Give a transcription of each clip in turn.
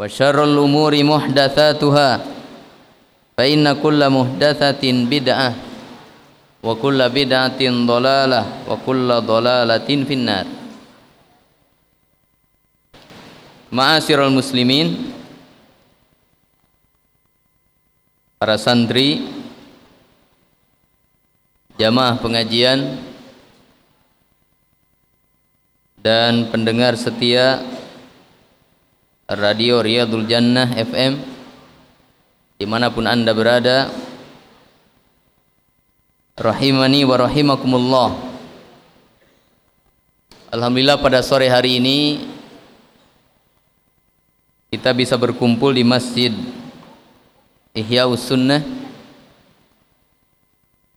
وشر الأمور محدثاتها فإن كل محدثة بدعة وكل بدعة ضلالة وكل ضلالة في النار معاشر المسلمين para santri jamaah pengajian dan pendengar setia Radio Riyadul Jannah FM di mana pun anda berada rahimani wa rahimakumullah. Alhamdulillah pada sore hari ini kita bisa berkumpul di Masjid Ihya Sunnah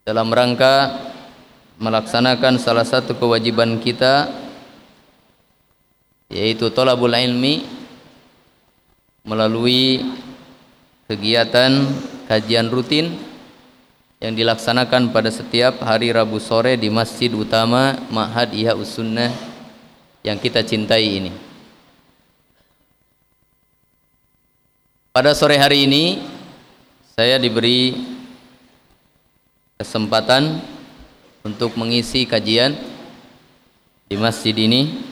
dalam rangka melaksanakan salah satu kewajiban kita yaitu tolabul ilmi melalui kegiatan kajian rutin yang dilaksanakan pada setiap hari Rabu sore di Masjid Utama Ma'had Ihya Sunnah yang kita cintai ini. Pada sore hari ini saya diberi kesempatan untuk mengisi kajian di masjid ini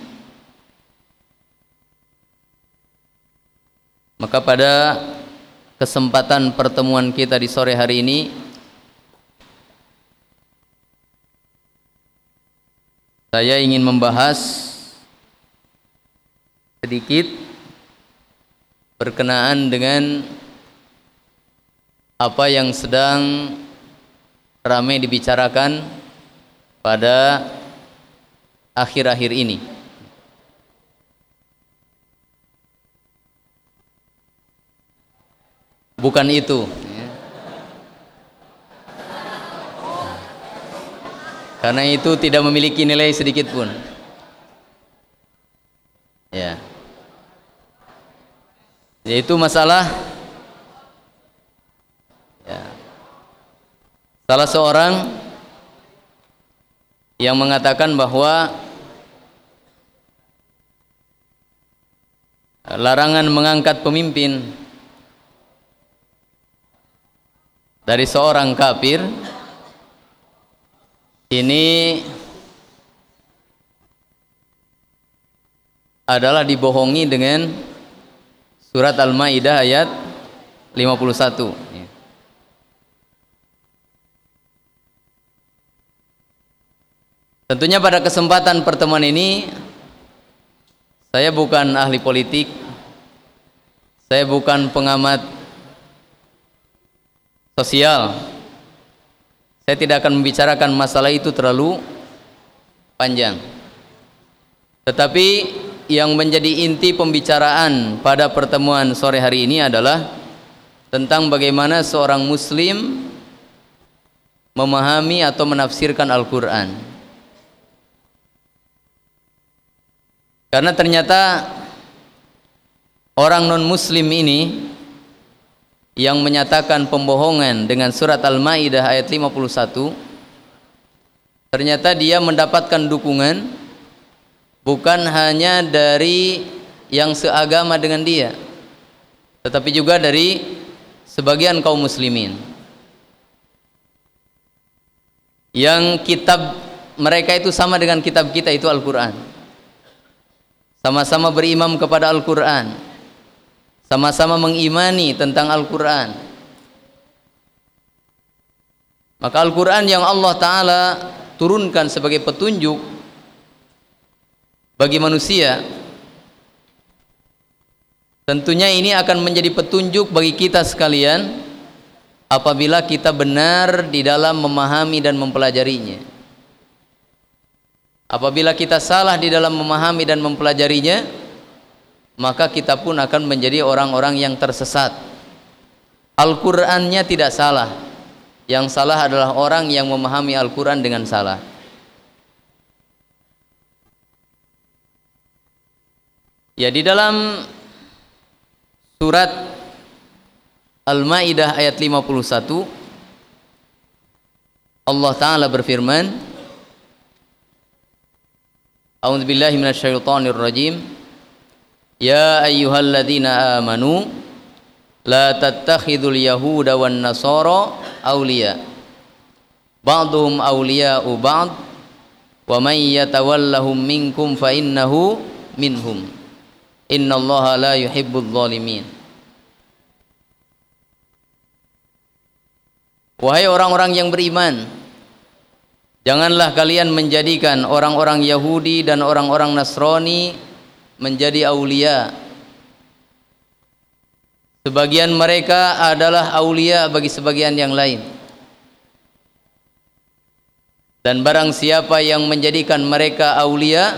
Maka pada kesempatan pertemuan kita di sore hari ini saya ingin membahas sedikit berkenaan dengan apa yang sedang ramai dibicarakan pada akhir-akhir ini. Bukan itu. Karena itu tidak memiliki nilai sedikit pun. Ya. Yaitu masalah ya, salah seorang yang mengatakan bahwa larangan mengangkat pemimpin dari seorang kafir ini adalah dibohongi dengan surat Al-Maidah ayat 51. Tentunya pada kesempatan pertemuan ini saya bukan ahli politik, saya bukan pengamat sosial. Saya tidak akan membicarakan masalah itu terlalu panjang. Tetapi yang menjadi inti pembicaraan pada pertemuan sore hari ini adalah tentang bagaimana seorang muslim memahami atau menafsirkan Al-Qur'an. Karena ternyata orang non muslim ini yang menyatakan pembohongan dengan surat Al-Maidah ayat 51 ternyata dia mendapatkan dukungan bukan hanya dari yang seagama dengan dia tetapi juga dari sebagian kaum muslimin. Yang kitab mereka itu sama dengan kitab kita itu Al-Qur'an. Sama-sama berimam kepada Al-Qur'an sama-sama mengimani tentang Al-Quran. Maka Al-Quran yang Allah Ta'ala turunkan sebagai petunjuk bagi manusia tentunya ini akan menjadi petunjuk bagi kita sekalian apabila kita benar di dalam memahami dan mempelajarinya. Apabila kita salah di dalam memahami dan mempelajarinya maka kita pun akan menjadi orang-orang yang tersesat. Al-Qur'annya tidak salah. Yang salah adalah orang yang memahami Al-Qur'an dengan salah. Ya di dalam surat Al-Maidah ayat 51 Allah taala berfirman A'udzubillahi minasyaitonir rajim Ya ayyuhalladzina amanu la tattakhidul yahuda wan nasara awliya. Ba'dhum awliya'u ba'd wa man yatawallahum minkum fa innahu minhum. Innallaha la yuhibbul zalimin. Wahai orang-orang yang beriman Janganlah kalian menjadikan orang-orang Yahudi dan orang-orang Nasrani menjadi aulia Sebagian mereka adalah aulia bagi sebagian yang lain. Dan barang siapa yang menjadikan mereka aulia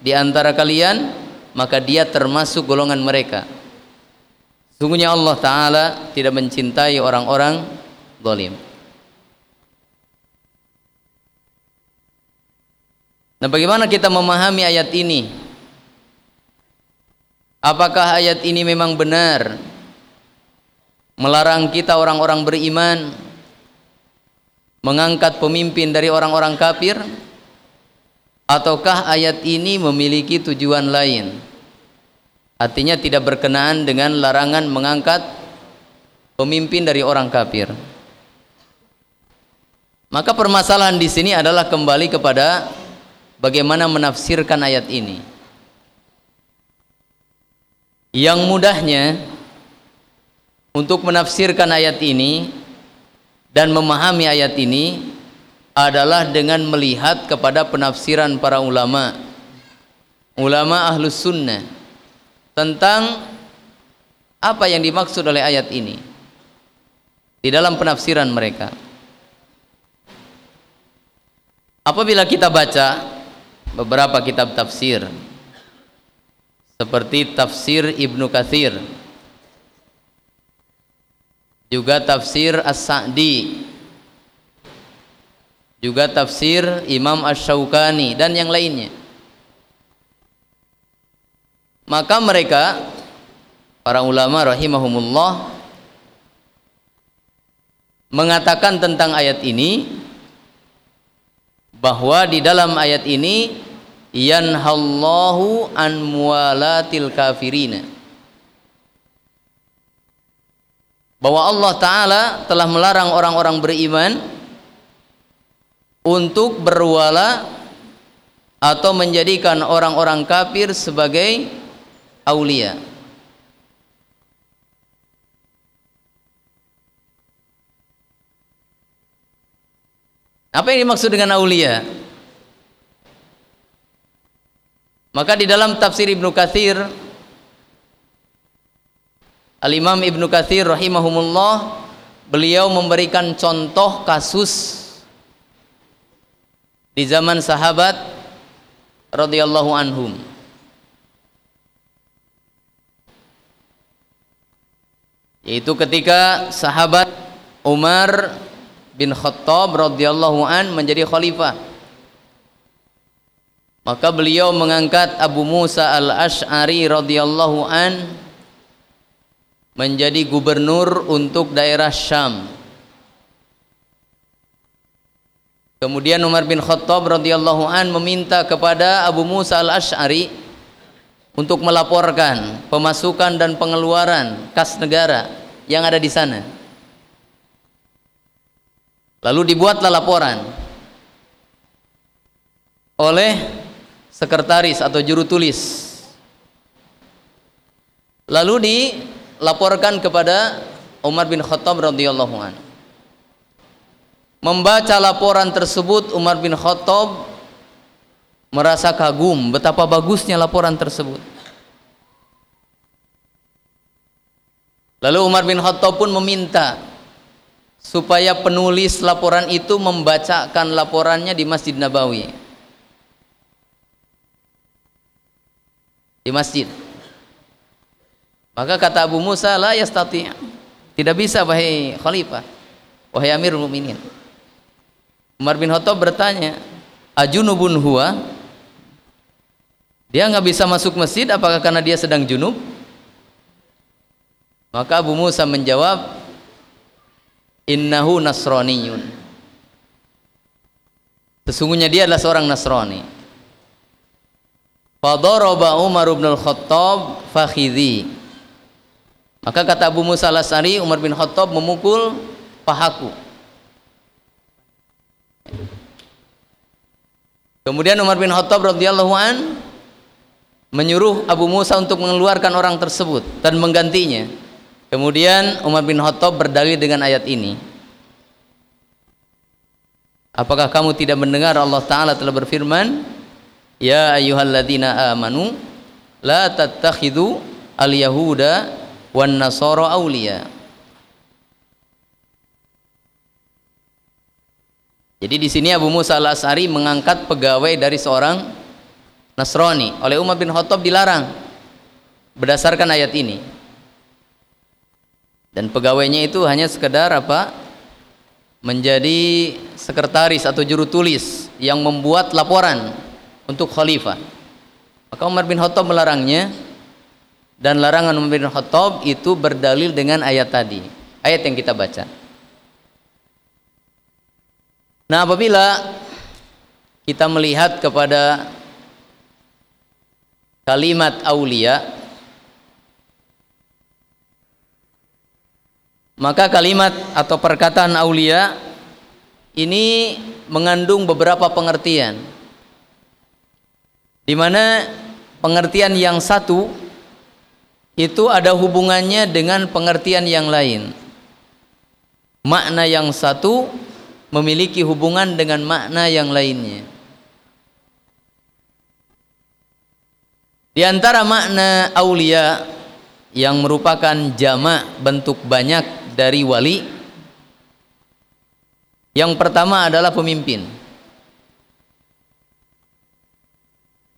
di antara kalian, maka dia termasuk golongan mereka. Sungguhnya Allah Ta'ala tidak mencintai orang-orang zalim. Nah bagaimana kita memahami ayat ini? Apakah ayat ini memang benar? Melarang kita orang-orang beriman? Mengangkat pemimpin dari orang-orang kafir? Ataukah ayat ini memiliki tujuan lain? Artinya tidak berkenaan dengan larangan mengangkat pemimpin dari orang kafir. Maka permasalahan di sini adalah kembali kepada bagaimana menafsirkan ayat ini yang mudahnya untuk menafsirkan ayat ini dan memahami ayat ini adalah dengan melihat kepada penafsiran para ulama. Ulama ahlus sunnah tentang apa yang dimaksud oleh ayat ini di dalam penafsiran mereka. Apabila kita baca beberapa kitab tafsir seperti tafsir Ibnu Katsir. Juga tafsir As-Sa'di. Juga tafsir Imam Ash-Shawqani dan yang lainnya. Maka mereka para ulama rahimahumullah mengatakan tentang ayat ini bahwa di dalam ayat ini yanhallahu an muwalatil kafirina bahwa Allah Ta'ala telah melarang orang-orang beriman untuk berwala atau menjadikan orang-orang kafir sebagai aulia. Apa yang dimaksud dengan aulia maka di dalam tafsir Ibnu Katsir Al-Imam Ibnu Katsir rahimahumullah beliau memberikan contoh kasus di zaman sahabat radhiyallahu anhum. Yaitu ketika sahabat Umar bin Khattab radhiyallahu an menjadi khalifah maka beliau mengangkat Abu Musa al-Ash'ari radhiyallahu an menjadi gubernur untuk daerah Syam. Kemudian Umar bin Khattab radhiyallahu an meminta kepada Abu Musa al-Ash'ari untuk melaporkan pemasukan dan pengeluaran kas negara yang ada di sana. Lalu dibuatlah laporan oleh sekretaris atau juru tulis. Lalu di laporkan kepada Umar bin Khattab radhiyallahu an. Membaca laporan tersebut Umar bin Khattab merasa kagum betapa bagusnya laporan tersebut. Lalu Umar bin Khattab pun meminta supaya penulis laporan itu membacakan laporannya di Masjid Nabawi. Di masjid. Maka kata Abu Musa la yastati. Tidak bisa wahai khalifah. Wahai Amirul Mukminin. Umar bin Khattab bertanya, "Ajunubun huwa?" Dia nggak bisa masuk masjid apakah karena dia sedang junub? Maka Abu Musa menjawab, "Innahu nasraniyun." Sesungguhnya dia adalah seorang Nasrani. Fadaraba Umar bin Khattab fakhidhi. Maka kata Abu Musa al-As'ari, Umar bin Khattab memukul pahaku. Kemudian Umar bin Khattab radhiyallahu an menyuruh Abu Musa untuk mengeluarkan orang tersebut dan menggantinya. Kemudian Umar bin Khattab berdalil dengan ayat ini. Apakah kamu tidak mendengar Allah Ta'ala telah berfirman, Ya ayyuhalladzina amanu la tattakhidhu al-yahuda wan nasara awliya. Jadi di sini Abu Musa al-As'ari mengangkat pegawai dari seorang Nasrani. Oleh Umar bin Khattab dilarang berdasarkan ayat ini. Dan pegawainya itu hanya sekedar apa? Menjadi sekretaris atau juru tulis yang membuat laporan untuk khalifah. Maka Umar bin Khattab melarangnya dan larangan Umar bin Khattab itu berdalil dengan ayat tadi. Ayat yang kita baca. Nah, apabila kita melihat kepada kalimat aulia maka kalimat atau perkataan aulia ini mengandung beberapa pengertian di mana pengertian yang satu itu ada hubungannya dengan pengertian yang lain. Makna yang satu memiliki hubungan dengan makna yang lainnya. Di antara makna aulia yang merupakan jamak bentuk banyak dari wali yang pertama adalah pemimpin.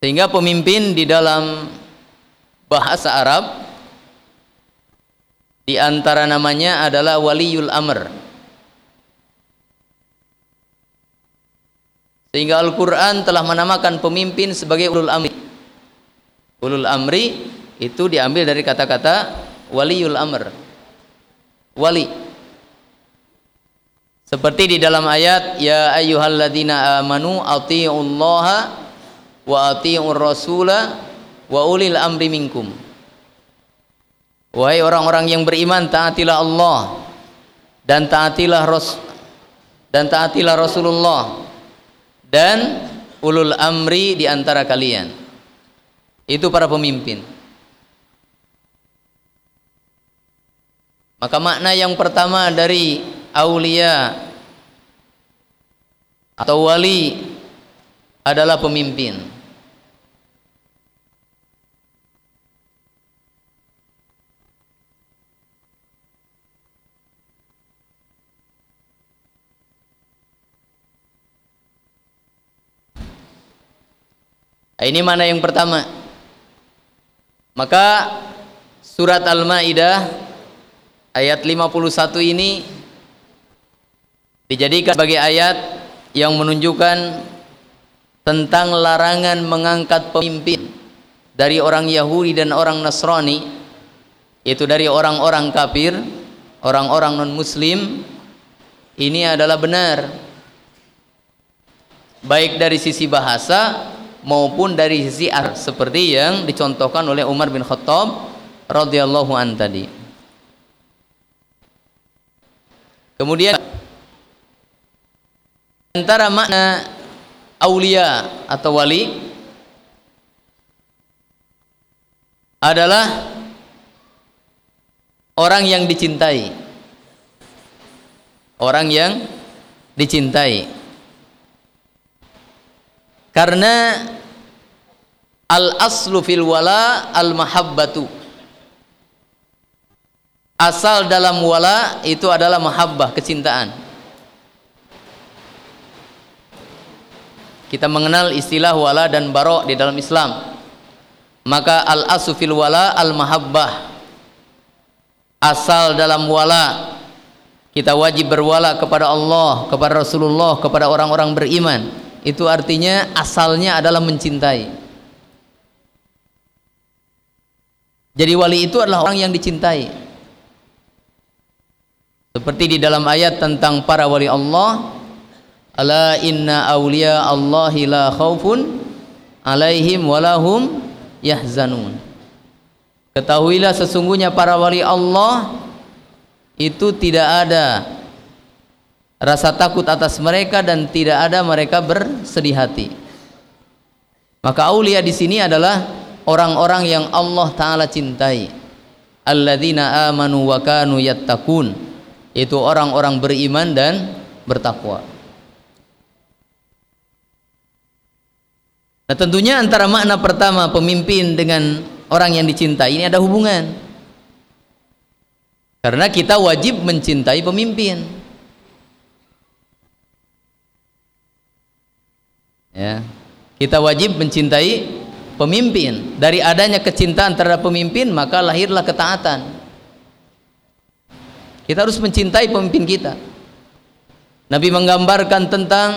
Sehingga pemimpin di dalam bahasa Arab di antara namanya adalah waliul amr. Sehingga Al-Qur'an telah menamakan pemimpin sebagai ulul amri. Ulul amri itu diambil dari kata-kata waliul amr. Wali. Seperti di dalam ayat ya ayyuhalladzina amanu atiiullaha wa atiiur rasula wa ulil amri minkum. Wahai orang-orang yang beriman taatilah Allah dan taatilah Ras dan taatilah Rasulullah dan ulul amri di antara kalian. Itu para pemimpin. Maka makna yang pertama dari aulia atau wali adalah pemimpin Ini mana yang pertama? Maka surat Al-Maidah ayat 51 ini dijadikan sebagai ayat yang menunjukkan tentang larangan mengangkat pemimpin dari orang Yahudi dan orang Nasrani itu dari orang-orang kafir, orang-orang non-muslim ini adalah benar baik dari sisi bahasa maupun dari sisi ar seperti yang dicontohkan oleh Umar bin Khattab radhiyallahu an tadi. Kemudian antara makna aulia atau wali adalah orang yang dicintai. Orang yang dicintai. Karena al aslu fil wala al mahabbatu asal dalam wala itu adalah mahabbah kecintaan kita mengenal istilah wala dan barok di dalam Islam maka al aslu fil wala al mahabbah asal dalam wala kita wajib berwala kepada Allah kepada Rasulullah kepada orang-orang beriman itu artinya asalnya adalah mencintai. Jadi wali itu adalah orang yang dicintai. Seperti di dalam ayat tentang para wali Allah, ala inna awliya Allahi la khaufun alaihim walahum yahzanun. Ketahuilah sesungguhnya para wali Allah itu tidak ada rasa takut atas mereka dan tidak ada mereka bersedih hati. Maka aulia di sini adalah orang-orang yang Allah taala cintai. Alladzina amanu wa kanu yattaqun itu orang-orang beriman dan bertakwa Nah tentunya antara makna pertama pemimpin dengan orang yang dicintai ini ada hubungan. Karena kita wajib mencintai pemimpin. Ya. Kita wajib mencintai pemimpin. Dari adanya kecintaan terhadap pemimpin maka lahirlah ketaatan. Kita harus mencintai pemimpin kita. Nabi menggambarkan tentang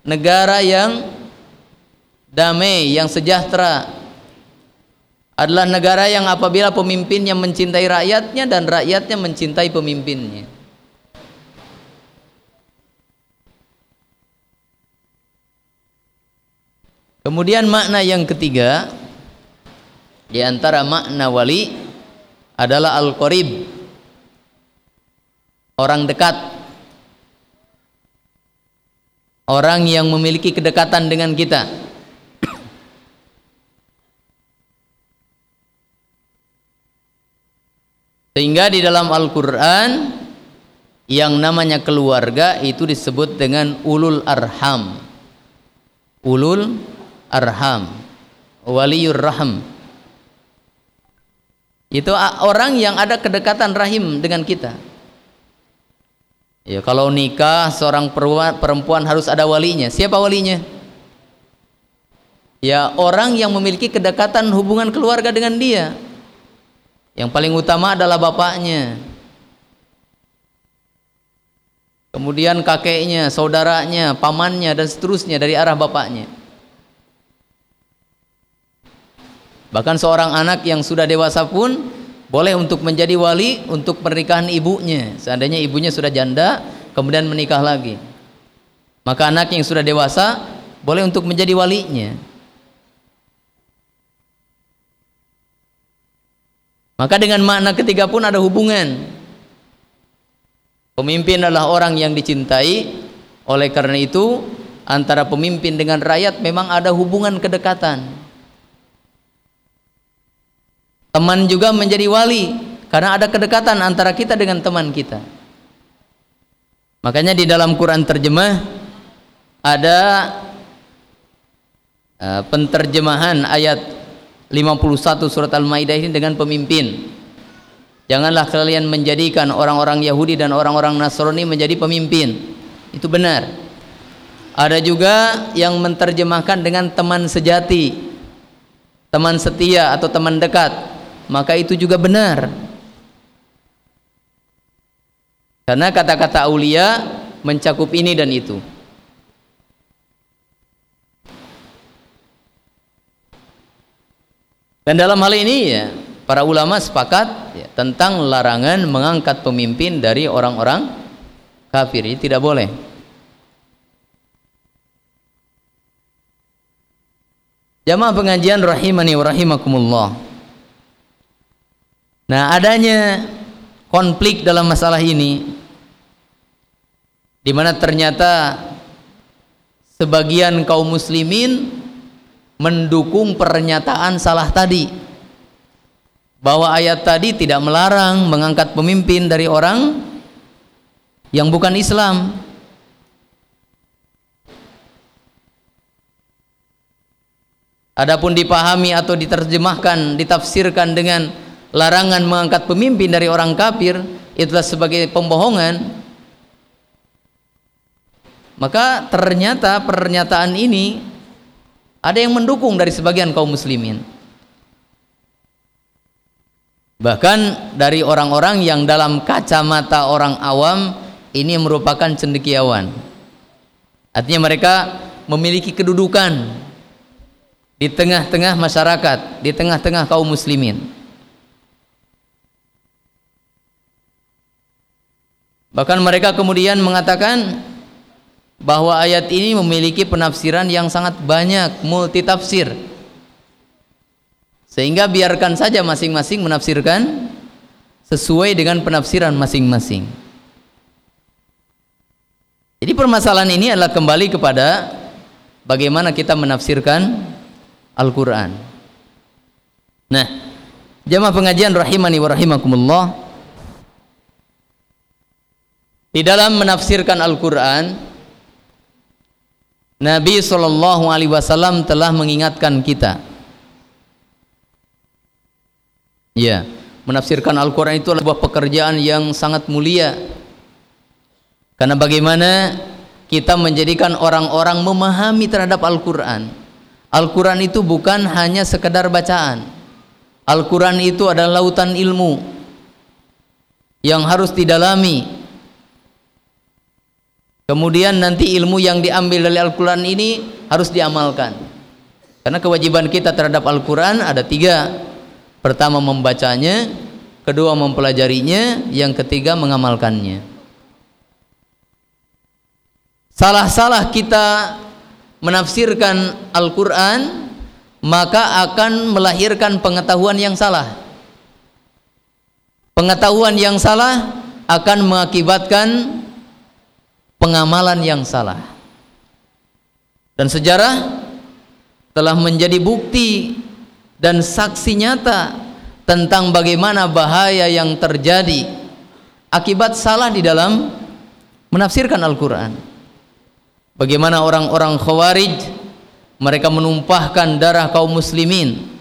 negara yang damai, yang sejahtera adalah negara yang apabila pemimpinnya mencintai rakyatnya dan rakyatnya mencintai pemimpinnya. Kemudian makna yang ketiga di antara makna wali adalah al-qarib. Orang dekat. Orang yang memiliki kedekatan dengan kita. Sehingga di dalam Al-Qur'an yang namanya keluarga itu disebut dengan ulul arham. Ulul arham. Waliyur rahim. Itu orang yang ada kedekatan rahim dengan kita. Ya, kalau nikah seorang perempuan harus ada walinya. Siapa walinya? Ya, orang yang memiliki kedekatan hubungan keluarga dengan dia. Yang paling utama adalah bapaknya. Kemudian kakeknya, saudaranya, pamannya dan seterusnya dari arah bapaknya. Bahkan seorang anak yang sudah dewasa pun boleh untuk menjadi wali untuk pernikahan ibunya. Seandainya ibunya sudah janda, kemudian menikah lagi. Maka anak yang sudah dewasa boleh untuk menjadi walinya. Maka dengan makna ketiga pun ada hubungan. Pemimpin adalah orang yang dicintai. Oleh karena itu, antara pemimpin dengan rakyat memang ada hubungan kedekatan. Teman juga menjadi wali karena ada kedekatan antara kita dengan teman kita. Makanya di dalam Quran terjemah ada uh, penterjemahan ayat 51 surat Al-Maidah ini dengan pemimpin. Janganlah kalian menjadikan orang-orang Yahudi dan orang-orang Nasrani menjadi pemimpin. Itu benar. Ada juga yang menerjemahkan dengan teman sejati, teman setia atau teman dekat. Maka itu juga benar. Karena kata-kata aulia mencakup ini dan itu. Dan dalam hal ini ya para ulama sepakat ya, tentang larangan mengangkat pemimpin dari orang-orang kafir. Ini tidak boleh. Jamaah pengajian rahimani wa rahimakumullah. Nah, adanya konflik dalam masalah ini di mana ternyata sebagian kaum muslimin mendukung pernyataan salah tadi bahwa ayat tadi tidak melarang mengangkat pemimpin dari orang yang bukan Islam Adapun dipahami atau diterjemahkan, ditafsirkan dengan larangan mengangkat pemimpin dari orang kafir, itulah sebagai pembohongan. Maka ternyata pernyataan ini ada yang mendukung dari sebagian kaum muslimin. Bahkan dari orang-orang yang dalam kacamata orang awam ini merupakan cendekiawan. Artinya mereka memiliki kedudukan di tengah-tengah masyarakat, di tengah-tengah kaum muslimin. Bahkan mereka kemudian mengatakan bahwa ayat ini memiliki penafsiran yang sangat banyak, multi tafsir. Sehingga biarkan saja masing-masing menafsirkan sesuai dengan penafsiran masing-masing. Jadi permasalahan ini adalah kembali kepada bagaimana kita menafsirkan Al-Qur'an. Nah, jamaah pengajian rahimani wa rahimakumullah. Di dalam menafsirkan Al-Qur'an, Nabi Shallallahu alaihi wasallam telah mengingatkan kita. Ya, menafsirkan Al-Qur'an itu adalah sebuah pekerjaan yang sangat mulia karena bagaimana kita menjadikan orang-orang memahami terhadap Al-Quran. Al-Quran itu bukan hanya sekedar bacaan. Al-Quran itu adalah lautan ilmu yang harus didalami. Kemudian nanti ilmu yang diambil dari Al-Quran ini harus diamalkan. Karena kewajiban kita terhadap Al-Quran ada tiga. Pertama membacanya, kedua mempelajarinya, yang ketiga mengamalkannya salah-salah kita menafsirkan Al-Quran maka akan melahirkan pengetahuan yang salah pengetahuan yang salah akan mengakibatkan pengamalan yang salah dan sejarah telah menjadi bukti dan saksi nyata tentang bagaimana bahaya yang terjadi akibat salah di dalam menafsirkan Al-Quran Bagaimana orang-orang Khawarij mereka menumpahkan darah kaum muslimin.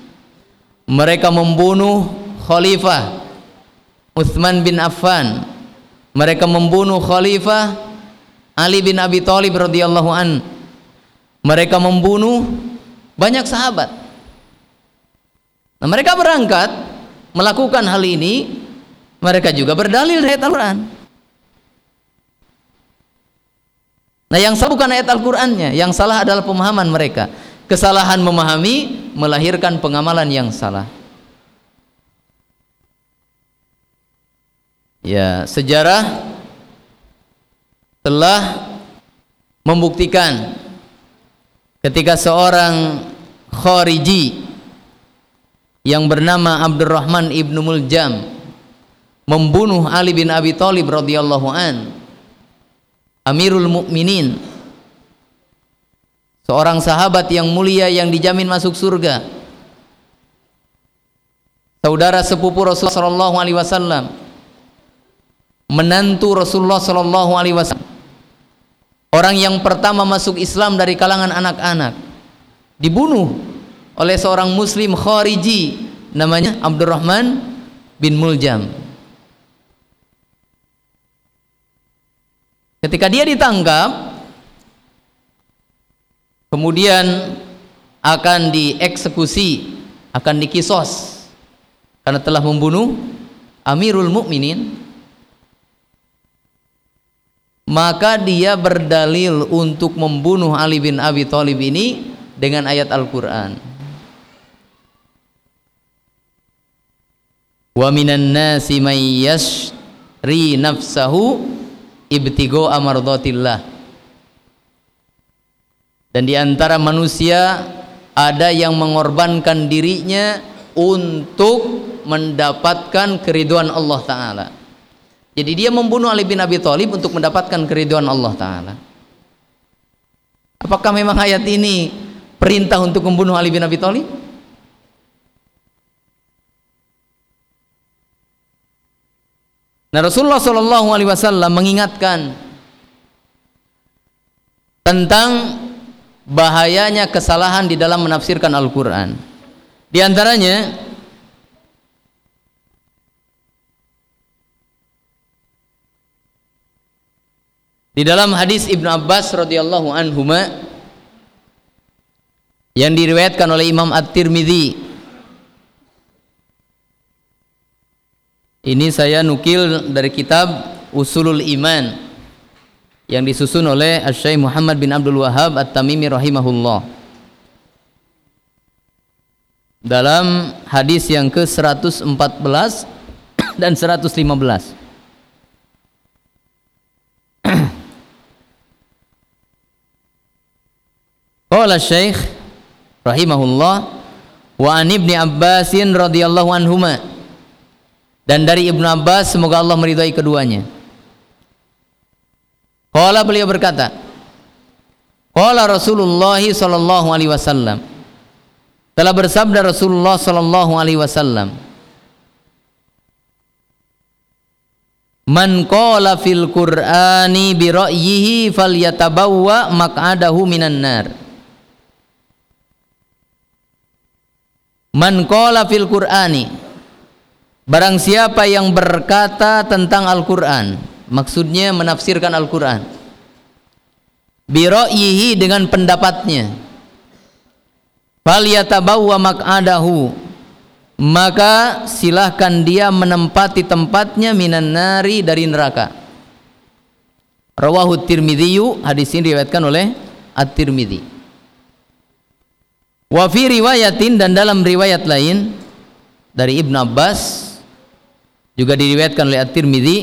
Mereka membunuh khalifah Uthman bin Affan. Mereka membunuh khalifah Ali bin Abi Thalib radhiyallahu an. Mereka membunuh banyak sahabat. Nah, mereka berangkat melakukan hal ini mereka juga berdalil dari Al-Quran Nah yang salah bukan ayat Al-Qur'annya, yang salah adalah pemahaman mereka. Kesalahan memahami melahirkan pengamalan yang salah. Ya, sejarah telah membuktikan ketika seorang khariji yang bernama Abdurrahman ibnu Muljam membunuh Ali bin Abi Thalib radhiyallahu an Amirul Mukminin seorang sahabat yang mulia yang dijamin masuk surga saudara sepupu Rasulullah sallallahu alaihi wasallam menantu Rasulullah sallallahu alaihi wasallam orang yang pertama masuk Islam dari kalangan anak-anak. Dibunuh oleh seorang muslim khariji namanya Abdurrahman bin Muljam. Ketika dia ditangkap, kemudian akan dieksekusi, akan dikisos. Karena telah membunuh Amirul Mukminin. Maka dia berdalil untuk membunuh Ali bin Abi Thalib ini dengan ayat Al-Qur'an. Wa minan nasi may yashri nafsahu ibtigo amardotillah dan di antara manusia ada yang mengorbankan dirinya untuk mendapatkan keriduan Allah Ta'ala jadi dia membunuh Ali bin Abi Thalib untuk mendapatkan keriduan Allah Ta'ala apakah memang ayat ini perintah untuk membunuh Ali bin Abi Thalib? Nah Rasulullah Shallallahu Alaihi Wasallam mengingatkan tentang bahayanya kesalahan di dalam menafsirkan Al-Quran. Di antaranya di dalam hadis Ibnu Abbas radhiyallahu anhu yang diriwayatkan oleh Imam At-Tirmidzi Ini saya nukil dari kitab Usulul Iman yang disusun oleh Syekh Muhammad bin Abdul Wahab At-Tamimi rahimahullah. Dalam hadis yang ke-114 dan 115. Qala Syekh rahimahullah wa an Ibnu Abbasin radhiyallahu anhuma. Dan dari Ibnu Abbas semoga Allah meridai keduanya. Qala beliau berkata, Qala Rasulullah sallallahu alaihi wasallam. Telah bersabda Rasulullah sallallahu alaihi wasallam Man qala fil Qur'ani bi ra'yihi falyatabawwa maq'adahu minan nar Man qala fil Qur'ani Barang siapa yang berkata tentang Al-Qur'an, maksudnya menafsirkan Al-Qur'an. Bi ra'yihi dengan pendapatnya. Fal yatabawwa maq'adahu. Maka silahkan dia menempati tempatnya minan nari dari neraka. Rawahu Tirmidzi, hadis ini diriwayatkan oleh At-Tirmidzi. Wa fi riwayatin dan dalam riwayat lain dari Ibnu Abbas juga diriwayatkan oleh At-Tirmidzi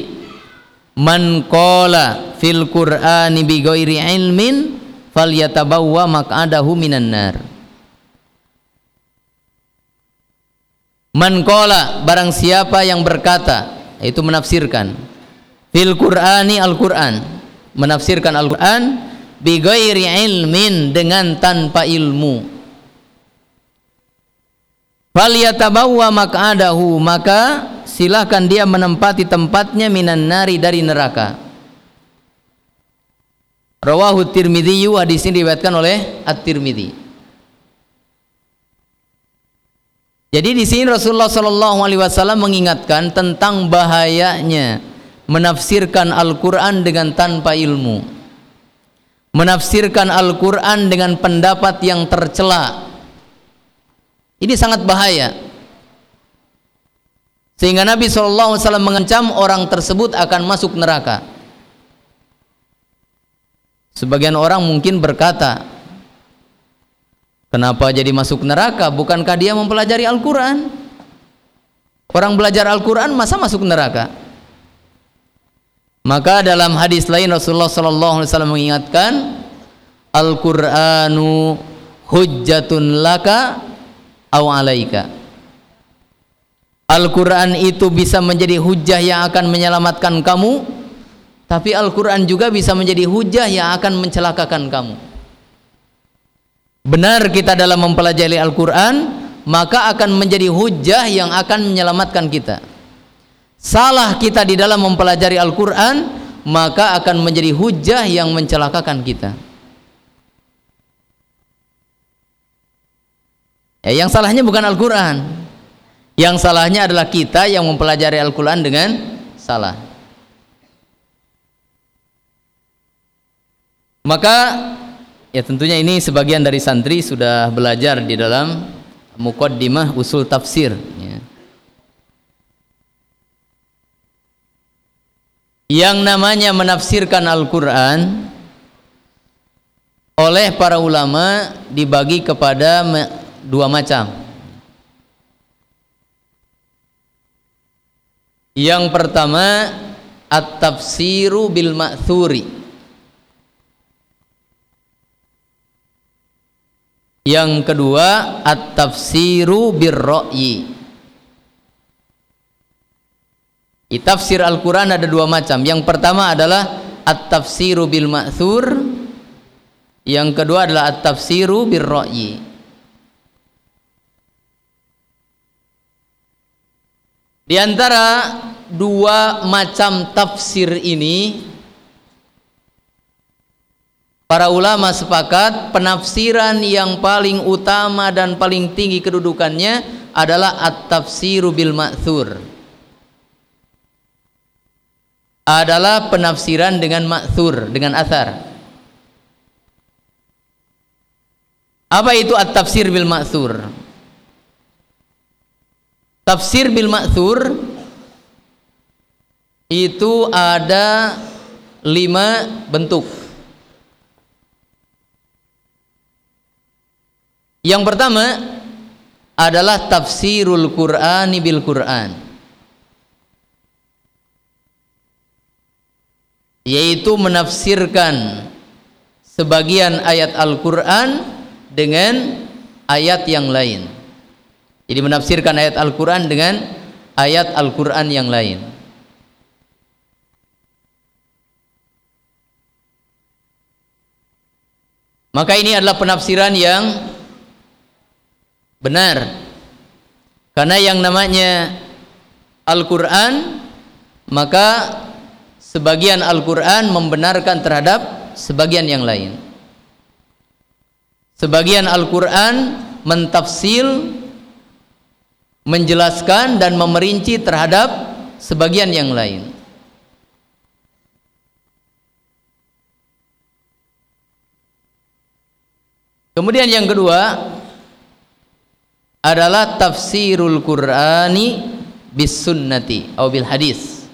man qala fil qur'ani bi ghairi ilmin falyatabawwa maq'adahu minan nar. Man qala barang siapa yang berkata itu menafsirkan fil qur'ani al-qur'an menafsirkan al-qur'an bi ghairi ilmin dengan tanpa ilmu falyatabawwa maka silahkan dia menempati tempatnya minan nari dari neraka. Rawahu tirmidhi hadis ini diriwayatkan oleh at-tirmidhi. Jadi di sini Rasulullah Shallallahu Alaihi Wasallam mengingatkan tentang bahayanya menafsirkan Al-Quran dengan tanpa ilmu, menafsirkan Al-Quran dengan pendapat yang tercela. Ini sangat bahaya. Sehingga Nabi SAW mengancam orang tersebut akan masuk neraka. Sebagian orang mungkin berkata, Kenapa jadi masuk neraka? Bukankah dia mempelajari Al-Quran? Orang belajar Al-Quran masa masuk neraka? Maka dalam hadis lain Rasulullah SAW mengingatkan Al-Quranu hujjatun laka aw alaika. Al-Quran itu bisa menjadi hujah yang akan menyelamatkan kamu tapi Al-Quran juga bisa menjadi hujah yang akan mencelakakan kamu. Benar kita dalam mempelajari Al-Quran maka akan menjadi hujah yang akan menyelamatkan kita. Salah kita di dalam mempelajari Al-Quran maka akan menjadi hujah yang mencelakakan kita ya, yang salahnya bukan Al-Quran yang salahnya adalah kita yang mempelajari Al-Quran dengan salah. Maka ya tentunya ini sebagian dari santri sudah belajar di dalam mukaddimah usul tafsir. Ya. Yang namanya menafsirkan Al-Quran oleh para ulama dibagi kepada dua macam. Yang pertama at-tafsiru bil ma'thuri. Yang kedua at-tafsiru bir ra'yi. Tafsir Al-Qur'an ada dua macam. Yang pertama adalah at-tafsiru bil ma'thur. Yang kedua adalah at-tafsiru bir ra'yi. Di antara dua macam tafsir ini para ulama sepakat penafsiran yang paling utama dan paling tinggi kedudukannya adalah at-tafsiru bil ma'thur. Adalah penafsiran dengan ma'thur, dengan athar. Apa itu at-tafsir bil ma'thur? Tafsir bil ma'thur itu ada lima bentuk. Yang pertama adalah tafsirul Qur'ani bil Qur'an. Yaitu menafsirkan sebagian ayat Al-Qur'an dengan ayat yang lain. Jadi menafsirkan ayat Al-Qur'an dengan ayat Al-Qur'an yang lain. Maka ini adalah penafsiran yang benar. Karena yang namanya Al-Qur'an maka sebagian Al-Qur'an membenarkan terhadap sebagian yang lain. Sebagian Al-Qur'an mentafsil menjelaskan dan memerinci terhadap sebagian yang lain. Kemudian yang kedua adalah tafsirul Qur'ani bis sunnati atau bil hadis.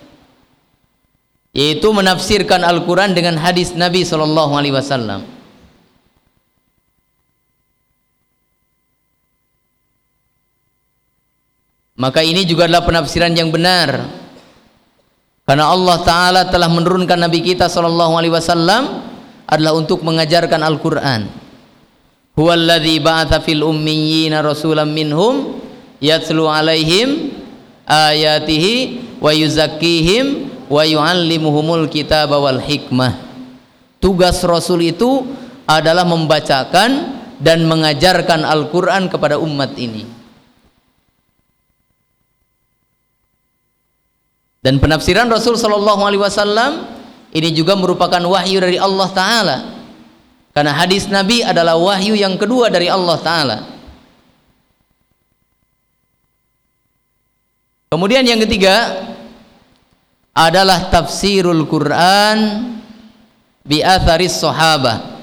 Yaitu menafsirkan Al-Qur'an dengan hadis Nabi sallallahu alaihi wasallam. Maka ini juga adalah penafsiran yang benar. Karena Allah taala telah menurunkan Nabi kita sallallahu alaihi wasallam adalah untuk mengajarkan Al-Qur'an. Huwallazi ba'atha fil ummiyina rasulan minhum yatlu alaihim ayatihi wa yuzakkihim wa yuallimuhumul kitaba wal hikmah. Tugas rasul itu adalah membacakan dan mengajarkan Al-Qur'an kepada umat ini dan penafsiran Rasul sallallahu alaihi wasallam ini juga merupakan wahyu dari Allah taala karena hadis Nabi adalah wahyu yang kedua dari Allah Ta'ala. Kemudian yang ketiga adalah tafsirul Quran bi atharis sahabah.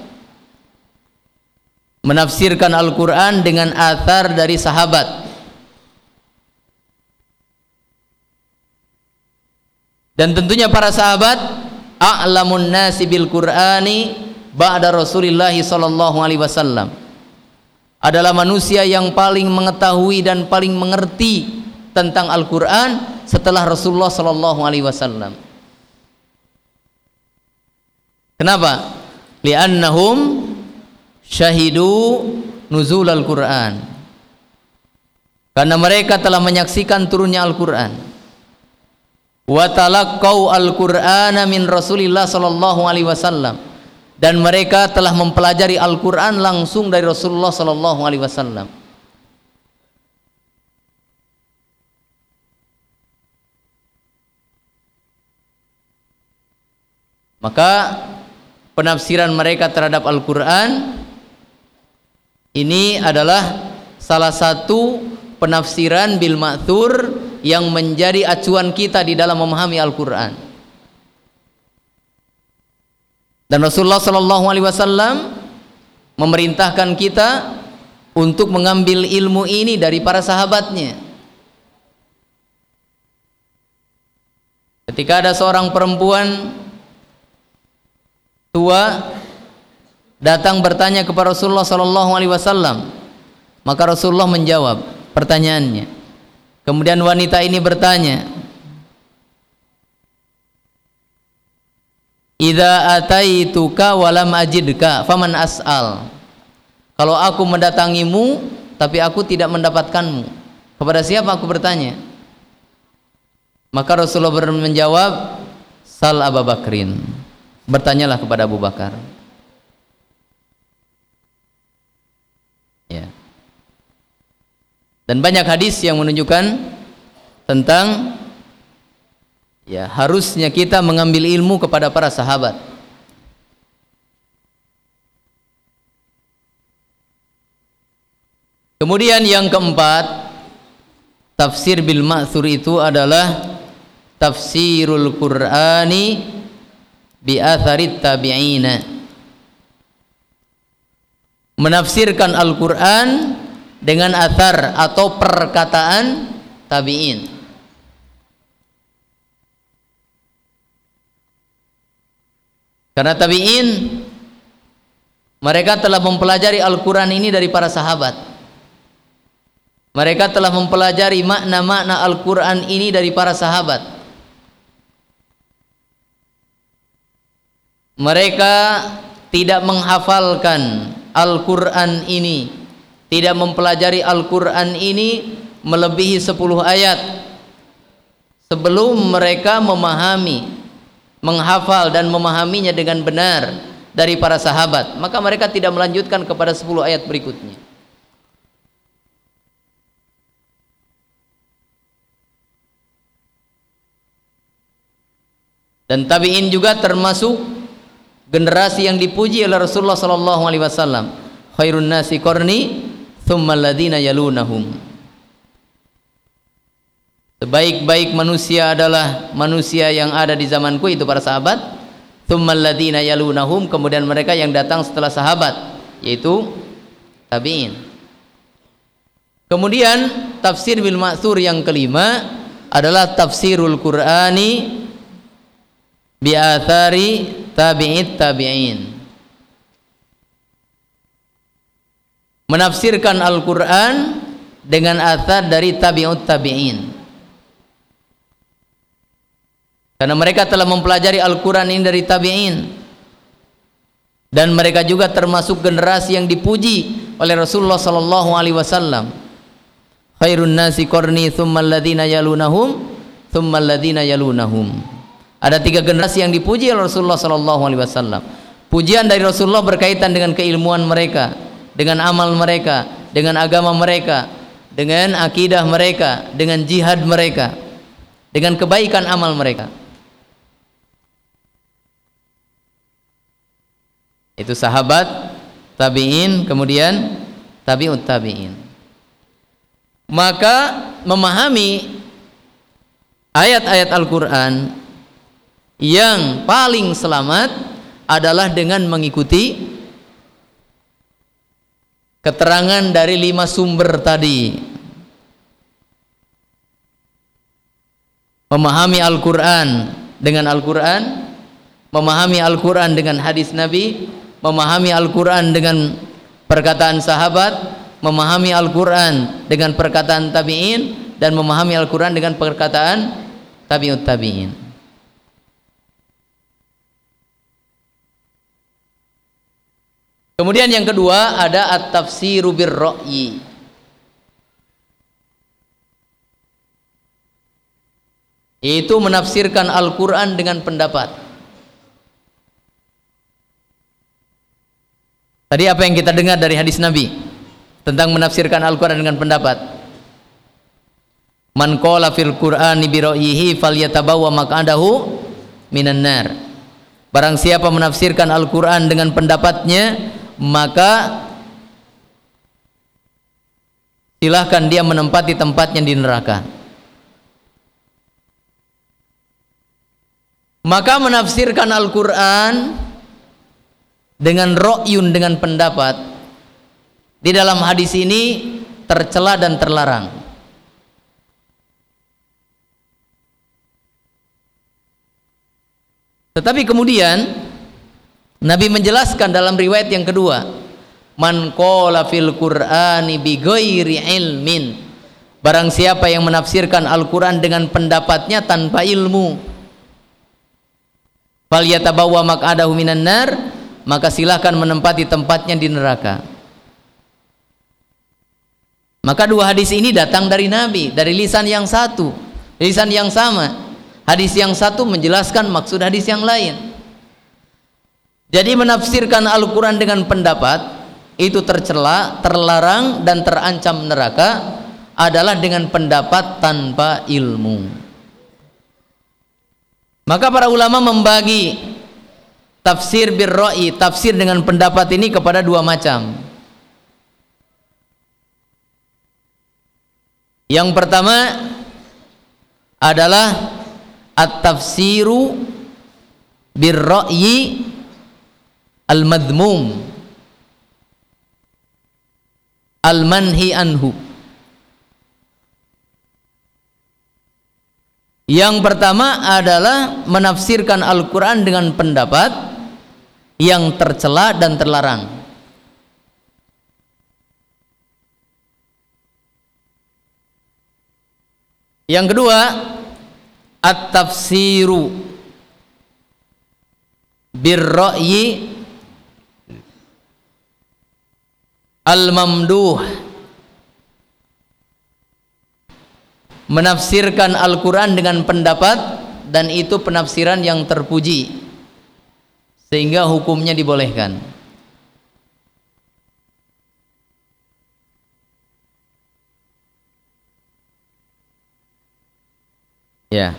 Menafsirkan Al-Quran dengan athar dari sahabat. Dan tentunya para sahabat a'lamun nasi bil Qur'ani ba'da Rasulullah sallallahu alaihi wasallam adalah manusia yang paling mengetahui dan paling mengerti tentang Al-Qur'an setelah Rasulullah sallallahu alaihi wasallam. Kenapa? Li'annahum syahidu nuzul Al-Qur'an. Karena mereka telah menyaksikan turunnya Al-Qur'an. Wa talaqqau Al-Qur'ana min Rasulillah sallallahu alaihi wasallam dan mereka telah mempelajari Al-Quran langsung dari Rasulullah Sallallahu Alaihi Wasallam. Maka penafsiran mereka terhadap Al-Quran ini adalah salah satu penafsiran bil ma'thur yang menjadi acuan kita di dalam memahami Al-Quran. Dan Rasulullah Shallallahu Alaihi Wasallam memerintahkan kita untuk mengambil ilmu ini dari para sahabatnya. Ketika ada seorang perempuan tua datang bertanya kepada Rasulullah Shallallahu Alaihi Wasallam, maka Rasulullah menjawab pertanyaannya. Kemudian wanita ini bertanya, Idza ataituka walam ajidka faman as'al. Kalau aku mendatangimu tapi aku tidak mendapatkanmu, kepada siapa aku bertanya? Maka Rasulullah menjawab, Sal Abu Bakrin. Bertanyalah kepada Abu Bakar. Ya. Dan banyak hadis yang menunjukkan tentang ya harusnya kita mengambil ilmu kepada para sahabat. Kemudian yang keempat tafsir bil ma'thur itu adalah tafsirul qur'ani bi atharit tabi'ina. Menafsirkan Al-Quran dengan athar atau perkataan tabi'in Karena tabi'in mereka telah mempelajari Al-Quran ini dari para sahabat. Mereka telah mempelajari makna-makna Al-Quran ini dari para sahabat. Mereka tidak menghafalkan Al-Qur'an ini tidak mempelajari Al-Qur'an ini melebihi 10 ayat. Sebelum mereka memahami menghafal dan memahaminya dengan benar dari para sahabat maka mereka tidak melanjutkan kepada 10 ayat berikutnya. Dan tabi'in juga termasuk generasi yang dipuji oleh Rasulullah sallallahu alaihi wasallam. Khairun nasi qarni thumma alladhina yalunahum Sebaik-baik manusia adalah manusia yang ada di zamanku itu para sahabat. Tsummal ladzina yalunahum kemudian mereka yang datang setelah sahabat yaitu tabi'in. Kemudian tafsir bil ma'thur yang kelima adalah tafsirul Qur'ani bi athari tabi'it tabi'in. Menafsirkan Al-Qur'an dengan athar dari tabi'ut tabi'in. Karena mereka telah mempelajari Al-Quran ini dari tabi'in. Dan mereka juga termasuk generasi yang dipuji oleh Rasulullah sallallahu alaihi wasallam. Khairun nasi qarni thumma alladhina yalunahum thumma alladhina yalunahum. Ada tiga generasi yang dipuji oleh Rasulullah sallallahu alaihi wasallam. Pujian dari Rasulullah berkaitan dengan keilmuan mereka, dengan amal mereka, dengan agama mereka, dengan akidah mereka, dengan jihad mereka, dengan kebaikan amal mereka. itu sahabat tabi'in kemudian tabi'ut tabi'in maka memahami ayat-ayat Al-Quran yang paling selamat adalah dengan mengikuti keterangan dari lima sumber tadi. Memahami Al-Quran dengan Al-Quran memahami Al-Quran dengan hadis Nabi memahami Al-Quran dengan perkataan sahabat memahami Al-Quran dengan perkataan tabi'in dan memahami Al-Quran dengan perkataan tabi'ut tabi'in kemudian yang kedua ada at-tafsiru birro'yi yaitu menafsirkan Al-Quran dengan pendapat Tadi apa yang kita dengar dari hadis Nabi tentang menafsirkan Al-Qur'an dengan pendapat? Man qala fil Qur'ani bi ra'yihi falyatabawwa maq'adahu minan nar. Barang siapa menafsirkan Al-Qur'an dengan pendapatnya, maka silahkan dia menempati tempatnya di neraka. Maka menafsirkan Al-Qur'an dengan ro'yun dengan pendapat di dalam hadis ini tercela dan terlarang tetapi kemudian Nabi menjelaskan dalam riwayat yang kedua man qala fil qur'ani bi ghairi ilmin. Barang siapa yang menafsirkan Al-Qur'an dengan pendapatnya tanpa ilmu fal yatabawwa maq'adahu minan nar maka silahkan menempati tempatnya di neraka. Maka dua hadis ini datang dari Nabi dari lisan yang satu lisan yang sama. Hadis yang satu menjelaskan maksud hadis yang lain jadi menafsirkan Al-Quran dengan pendapat itu tercela, terlarang dan terancam neraka adalah dengan pendapat tanpa ilmu. Maka para ulama membagi tafsir birra'i tafsir dengan pendapat ini kepada dua macam. Yang pertama adalah at-tafsiru birra'yi al-madmum al-manhi anhu yang pertama adalah menafsirkan Al-Quran dengan pendapat yang tercela dan terlarang. Yang kedua, at-tafsiru birra'yi al-mamduh menafsirkan Al-Qur'an dengan pendapat dan itu penafsiran yang terpuji sehingga hukumnya dibolehkan. Ya.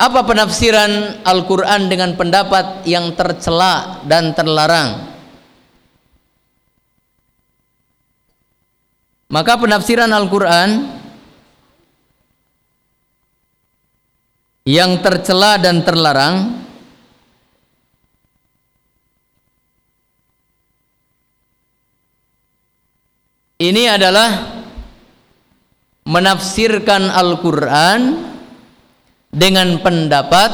Apa penafsiran Al-Quran dengan pendapat yang tercela dan terlarang? Maka penafsiran Al-Quran yang tercela dan terlarang ini adalah menafsirkan Al-Quran dengan pendapat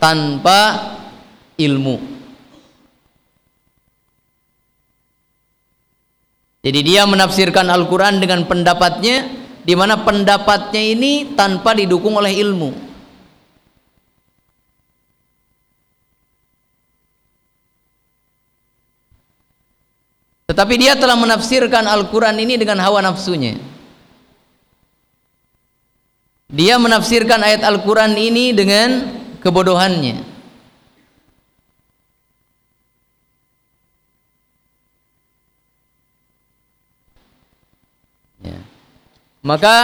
tanpa ilmu. Jadi dia menafsirkan Al-Quran dengan pendapatnya, di mana pendapatnya ini tanpa didukung oleh ilmu. Tetapi dia telah menafsirkan Al-Quran ini dengan hawa nafsunya. Dia menafsirkan ayat Al-Quran ini dengan kebodohannya. Ya. Maka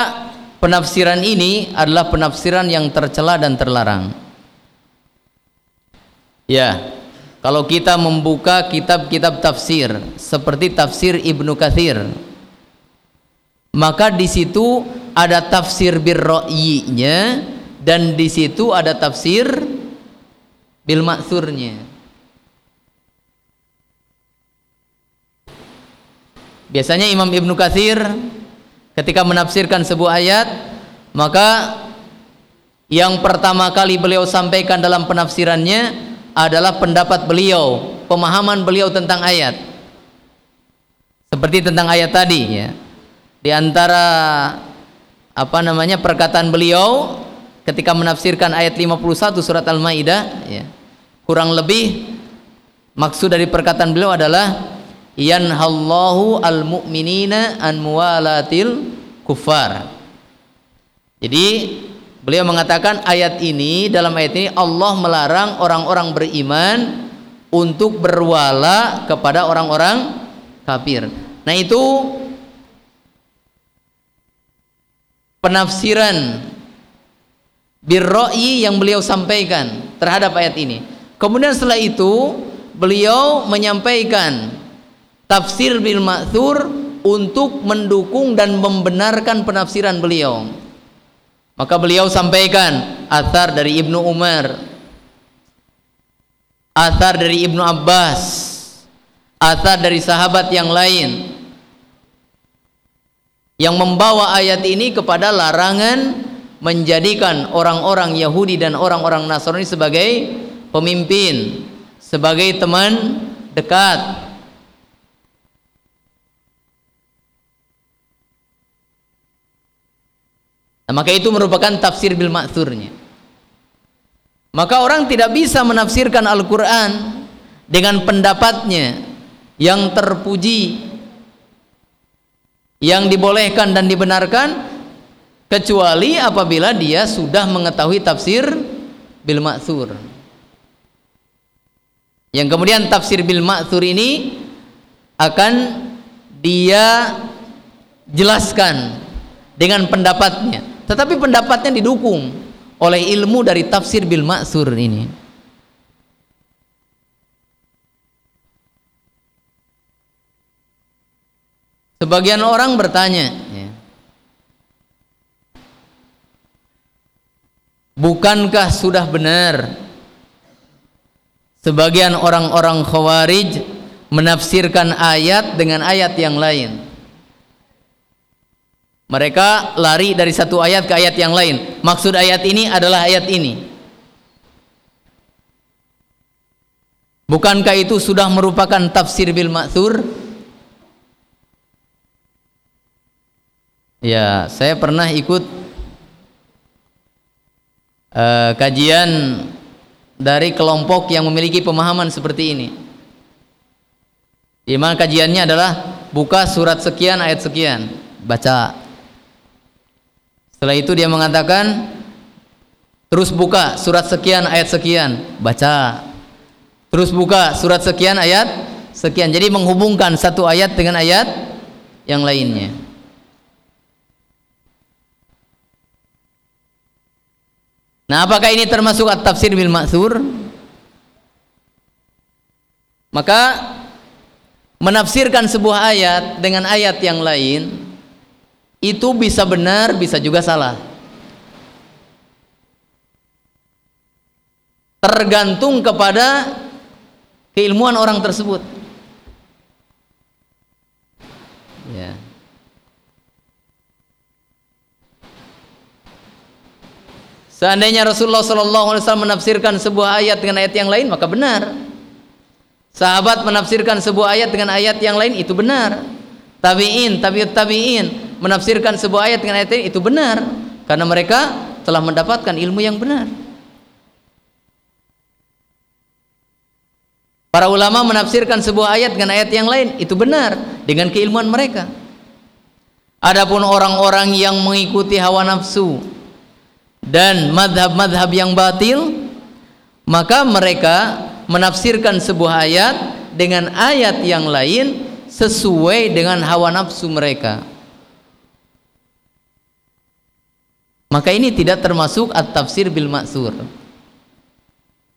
penafsiran ini adalah penafsiran yang tercela dan terlarang. Ya, kalau kita membuka kitab-kitab tafsir seperti tafsir Ibnu Katsir, maka di situ ada tafsir birro'yinya dan di situ ada tafsir bil maksurnya biasanya Imam Ibnu Katsir ketika menafsirkan sebuah ayat maka yang pertama kali beliau sampaikan dalam penafsirannya adalah pendapat beliau pemahaman beliau tentang ayat. Seperti tentang ayat tadi ya. Di antara apa namanya perkataan beliau ketika menafsirkan ayat 51 surat Al-Maidah ya. Kurang lebih maksud dari perkataan beliau adalah yanhallahu al-mu'minina an muwalatil kufar. Jadi beliau mengatakan ayat ini dalam ayat ini Allah melarang orang-orang beriman untuk berwala kepada orang-orang kafir. Nah, itu penafsiran birro'i yang beliau sampaikan terhadap ayat ini. Kemudian setelah itu beliau menyampaikan tafsir bil ma'thur untuk mendukung dan membenarkan penafsiran beliau. Maka beliau sampaikan athar dari Ibnu Umar, athar dari Ibnu Abbas, athar dari sahabat yang lain yang membawa ayat ini kepada larangan menjadikan orang-orang Yahudi dan orang-orang Nasrani sebagai pemimpin, sebagai teman dekat. Nah, maka itu merupakan tafsir bil ma'thurnya. Maka orang tidak bisa menafsirkan Al-Qur'an dengan pendapatnya yang terpuji yang dibolehkan dan dibenarkan kecuali apabila dia sudah mengetahui tafsir bil ma'thur. Yang kemudian tafsir bil ma'thur ini akan dia jelaskan dengan pendapatnya. Tetapi pendapatnya didukung oleh ilmu dari tafsir bil ma'thur ini Sebagian orang bertanya, ya, bukankah sudah benar sebagian orang-orang khawarij menafsirkan ayat dengan ayat yang lain? Mereka lari dari satu ayat ke ayat yang lain. Maksud ayat ini adalah ayat ini. Bukankah itu sudah merupakan tafsir bil ma'thur? Ya, saya pernah ikut uh, kajian dari kelompok yang memiliki pemahaman seperti ini. Di mana kajiannya adalah buka surat sekian ayat sekian, baca. Setelah itu dia mengatakan terus buka surat sekian ayat sekian, baca. Terus buka surat sekian ayat sekian. Jadi menghubungkan satu ayat dengan ayat yang lainnya. Nah, apakah ini termasuk at-tafsir bil ma'thur? Maka menafsirkan sebuah ayat dengan ayat yang lain itu bisa benar, bisa juga salah. Tergantung kepada keilmuan orang tersebut. Seandainya Rasulullah SAW menafsirkan sebuah ayat dengan ayat yang lain, maka benar. Sahabat menafsirkan sebuah ayat dengan ayat yang lain, itu benar. Tabi'in, tabi'ut tabi'in menafsirkan sebuah ayat dengan ayat lain, itu benar. Karena mereka telah mendapatkan ilmu yang benar. Para ulama menafsirkan sebuah ayat dengan ayat yang lain, itu benar dengan keilmuan mereka. Adapun orang-orang yang mengikuti hawa nafsu, dan madhab-madhab yang batil maka mereka menafsirkan sebuah ayat dengan ayat yang lain sesuai dengan hawa nafsu mereka. Maka ini tidak termasuk at-tafsir bil maksur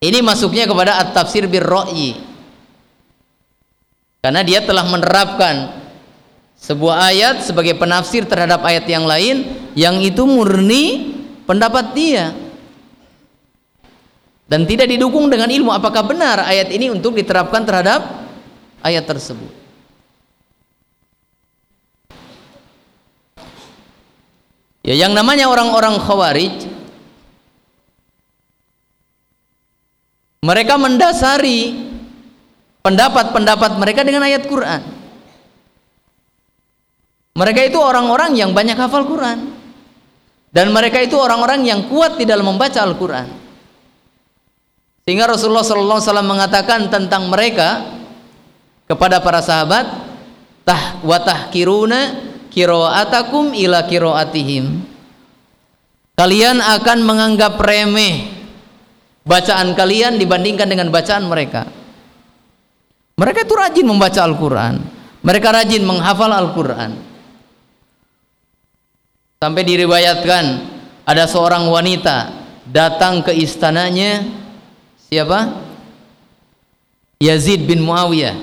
ini masuknya kepada at-tafsir bil ro'i karena dia telah menerapkan sebuah ayat sebagai penafsir terhadap ayat yang lain yang itu murni pendapat dia. Dan tidak didukung dengan ilmu. Apakah benar ayat ini untuk diterapkan terhadap ayat tersebut? Ya yang namanya orang-orang khawarij mereka mendasari pendapat-pendapat mereka dengan ayat Quran. Mereka itu orang-orang yang banyak hafal Quran dan mereka itu orang-orang yang kuat di dalam membaca Al-Quran. Sehingga Rasulullah SAW mengatakan tentang mereka kepada para sahabat tah watah kiruna kiroatakum ila kiroatihim. Kalian akan menganggap remeh bacaan kalian dibandingkan dengan bacaan mereka. Mereka itu rajin membaca Al-Quran. Mereka rajin menghafal Al-Quran Sampai diriwayatkan ada seorang wanita datang ke istananya siapa? Yazid bin Muawiyah.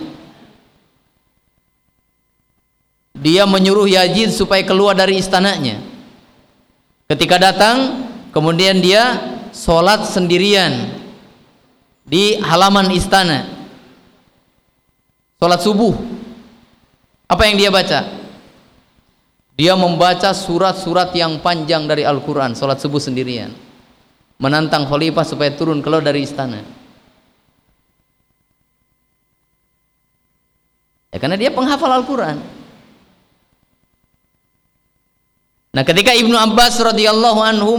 Dia menyuruh Yazid supaya keluar dari istananya. Ketika datang, kemudian dia sholat sendirian di halaman istana. Sholat subuh. Apa yang dia baca? Dia membaca surat-surat yang panjang dari Al-Quran, sholat subuh sendirian. Menantang khalifah supaya turun keluar dari istana. Ya, karena dia penghafal Al-Quran. Nah, ketika Ibnu Abbas radhiyallahu anhu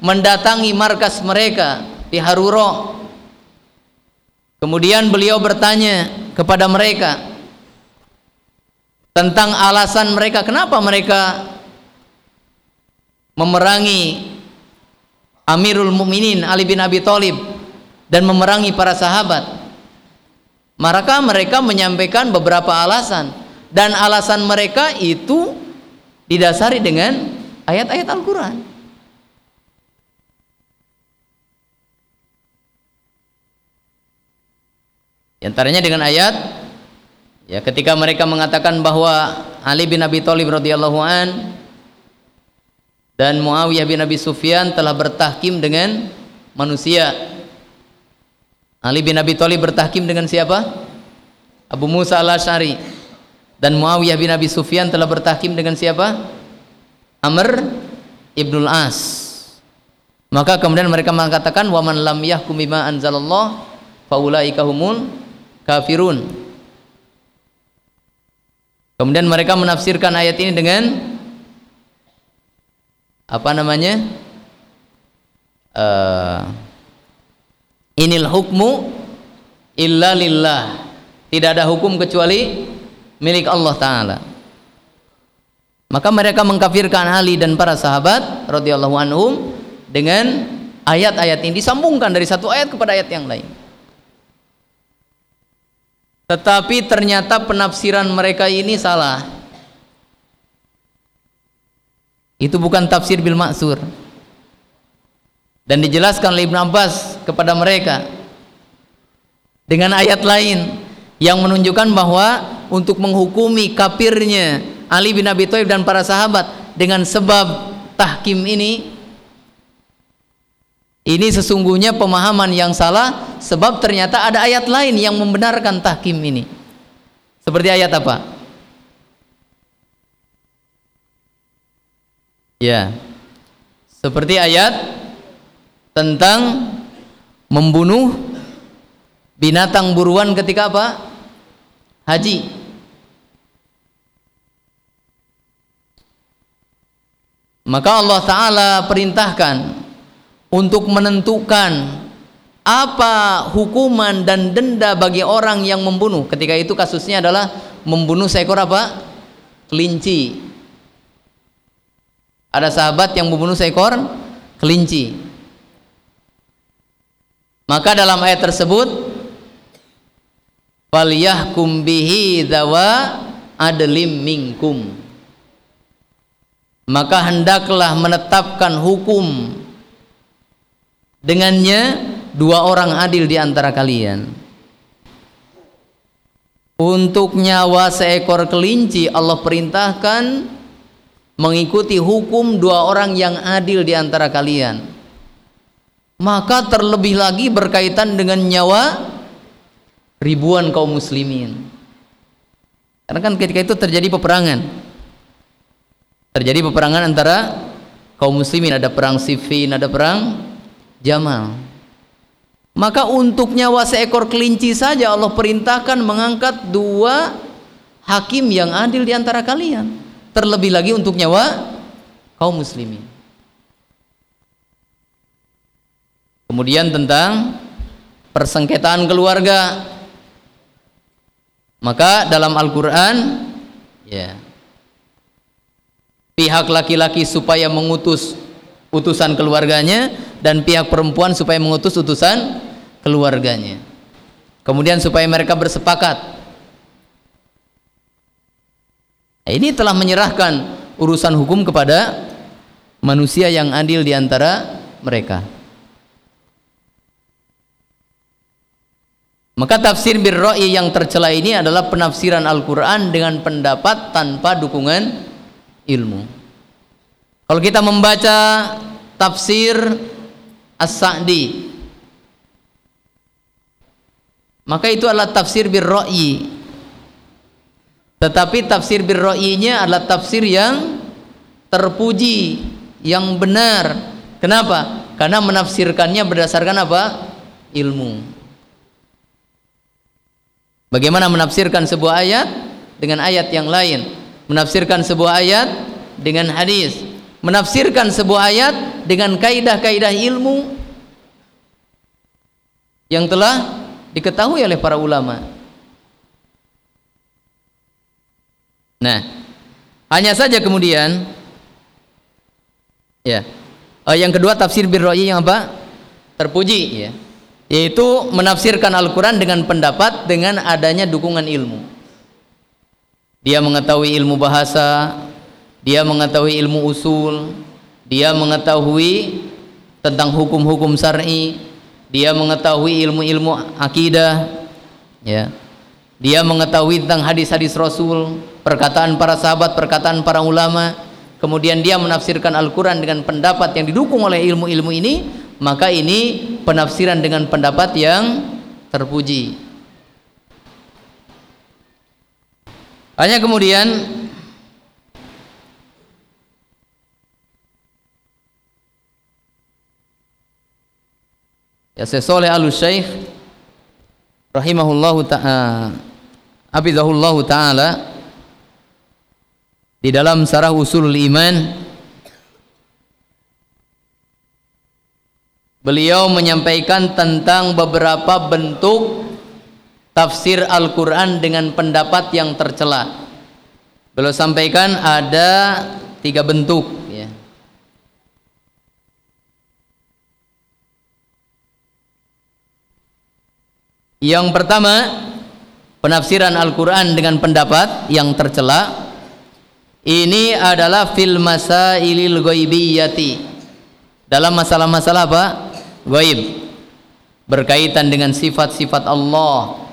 mendatangi markas mereka di Haruro, kemudian beliau bertanya kepada mereka, tentang alasan mereka kenapa mereka memerangi Amirul Mukminin Ali bin Abi Thalib dan memerangi para sahabat. Maka mereka menyampaikan beberapa alasan dan alasan mereka itu didasari dengan ayat-ayat Al-Qur'an. Antaranya dengan ayat Ya, ketika mereka mengatakan bahwa Ali bin Abi Thalib radhiyallahu an dan Muawiyah bin Abi Sufyan telah bertahkim dengan manusia. Ali bin Abi Thalib bertahkim dengan siapa? Abu Musa al-Asy'ari. Dan Muawiyah bin Abi Sufyan telah bertahkim dengan siapa? Amr ibnul As. Maka kemudian mereka mengatakan wa man lam yahkum bima anzalallah faulaika humul kafirun. Kemudian mereka menafsirkan ayat ini dengan apa namanya? Uh, inil hukmu illa lillah. Tidak ada hukum kecuali milik Allah taala. Maka mereka mengkafirkan Ali dan para sahabat radhiyallahu anhum dengan ayat-ayat ini disambungkan dari satu ayat kepada ayat yang lain tetapi ternyata penafsiran mereka ini salah. Itu bukan tafsir bil maksur dan dijelaskan oleh Ibn Abbas kepada mereka dengan ayat lain yang menunjukkan bahwa untuk menghukumi kafirnya Ali bin Abi Thalib dan para sahabat dengan sebab tahkim ini ini sesungguhnya pemahaman yang salah sebab ternyata ada ayat lain yang membenarkan tahkim ini seperti ayat apa ya seperti ayat tentang membunuh binatang buruan ketika apa? Haji. Maka Allah Ta'ala perintahkan untuk menentukan apa hukuman dan denda bagi orang yang membunuh. Ketika itu kasusnya adalah membunuh seekor apa? Kelinci. Ada sahabat yang membunuh seekor kelinci. Maka dalam ayat tersebut falyahkum bihi dawa adlim minkum. Maka hendaklah menetapkan hukum dengannya dua orang adil di antara kalian. Untuk nyawa seekor kelinci Allah perintahkan mengikuti hukum dua orang yang adil di antara kalian. Maka terlebih lagi berkaitan dengan nyawa ribuan kaum muslimin. Karena kan ketika itu terjadi peperangan. Terjadi peperangan antara kaum muslimin. Ada perang Siffin ada perang Jamal. Maka untuk nyawa seekor kelinci saja Allah perintahkan mengangkat dua hakim yang adil di antara kalian. Terlebih lagi untuk nyawa kaum muslimin. Kemudian tentang persengketaan keluarga. Maka dalam Al-Qur'an ya pihak laki-laki supaya mengutus utusan keluarganya dan pihak perempuan supaya mengutus utusan keluarganya. Kemudian supaya mereka bersepakat. Nah, ini telah menyerahkan urusan hukum kepada manusia yang adil di antara mereka. Maka tafsir birra'i yang tercela ini adalah penafsiran Al-Quran dengan pendapat tanpa dukungan ilmu. Kalau kita membaca tafsir As-Sa'di maka itu adalah tafsir birra'i. Tetapi tafsir birra'inya adalah tafsir yang terpuji, yang benar. Kenapa? Karena menafsirkannya berdasarkan apa? Ilmu. Bagaimana menafsirkan sebuah ayat dengan ayat yang lain? Menafsirkan sebuah ayat dengan hadis. Menafsirkan sebuah ayat dengan kaidah-kaidah ilmu yang telah diketahui oleh para ulama. Nah, hanya saja kemudian ya. Oh, yang kedua tafsir birroi yang apa? Terpuji ya yaitu menafsirkan Al-Quran dengan pendapat dengan adanya dukungan ilmu dia mengetahui ilmu bahasa dia mengetahui ilmu usul. Dia mengetahui tentang hukum-hukum syar'i. Dia mengetahui ilmu-ilmu akidah. Ya. Dia mengetahui tentang hadis-hadis Rasul perkataan para sahabat perkataan para ulama. Kemudian dia menafsirkan Al-Quran dengan pendapat yang didukung oleh ilmu-ilmu ini maka ini penafsiran dengan pendapat yang terpuji. Hanya kemudian ya saya soleh al syekh rahimahullahu ta'ala abidahullahu ta'ala di dalam sarah usul iman beliau menyampaikan tentang beberapa bentuk tafsir Al-Quran dengan pendapat yang tercela. Beliau sampaikan ada tiga bentuk. Ya. Yang pertama, penafsiran Al-Quran dengan pendapat yang tercela. Ini adalah fil masailil ghaibiyati. Dalam masalah-masalah apa? Gaib. Berkaitan dengan sifat-sifat Allah.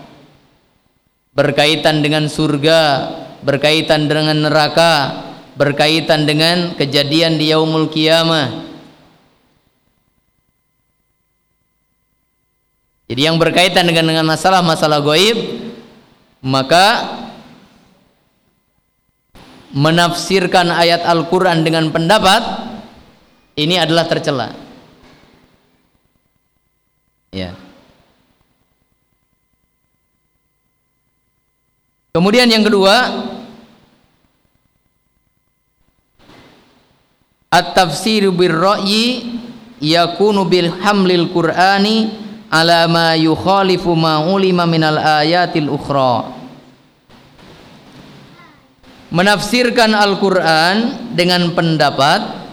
Berkaitan dengan surga, berkaitan dengan neraka, berkaitan dengan kejadian di yaumul kiamah. Jadi yang berkaitan dengan dengan masalah-masalah gaib maka menafsirkan ayat Al-Qur'an dengan pendapat ini adalah tercela. Ya. Kemudian yang kedua, At-tafsir bir ra'yi yakunu bil hamlil Qur'ani ala ma yukhalifu ma ulima minal ayatil ukhra. Menafsirkan Al-Qur'an dengan pendapat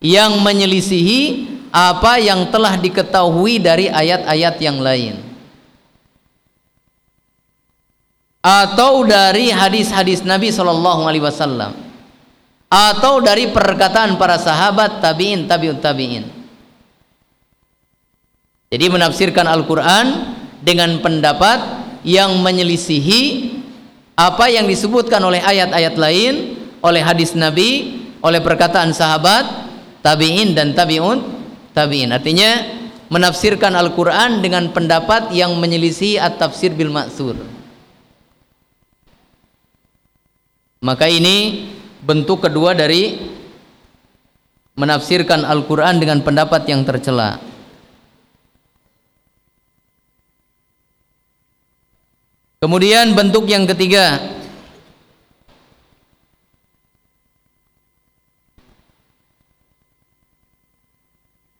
yang menyelisihi apa yang telah diketahui dari ayat-ayat yang lain. Atau dari hadis-hadis Nabi sallallahu alaihi wasallam atau dari perkataan para sahabat tabi'in tabi'ut tabi'in jadi menafsirkan Al-Quran dengan pendapat yang menyelisihi apa yang disebutkan oleh ayat-ayat lain oleh hadis Nabi oleh perkataan sahabat tabi'in dan tabi'un tabi'in artinya menafsirkan Al-Quran dengan pendapat yang menyelisihi at-tafsir bil maksur maka ini bentuk kedua dari menafsirkan Al-Quran dengan pendapat yang tercela. Kemudian bentuk yang ketiga.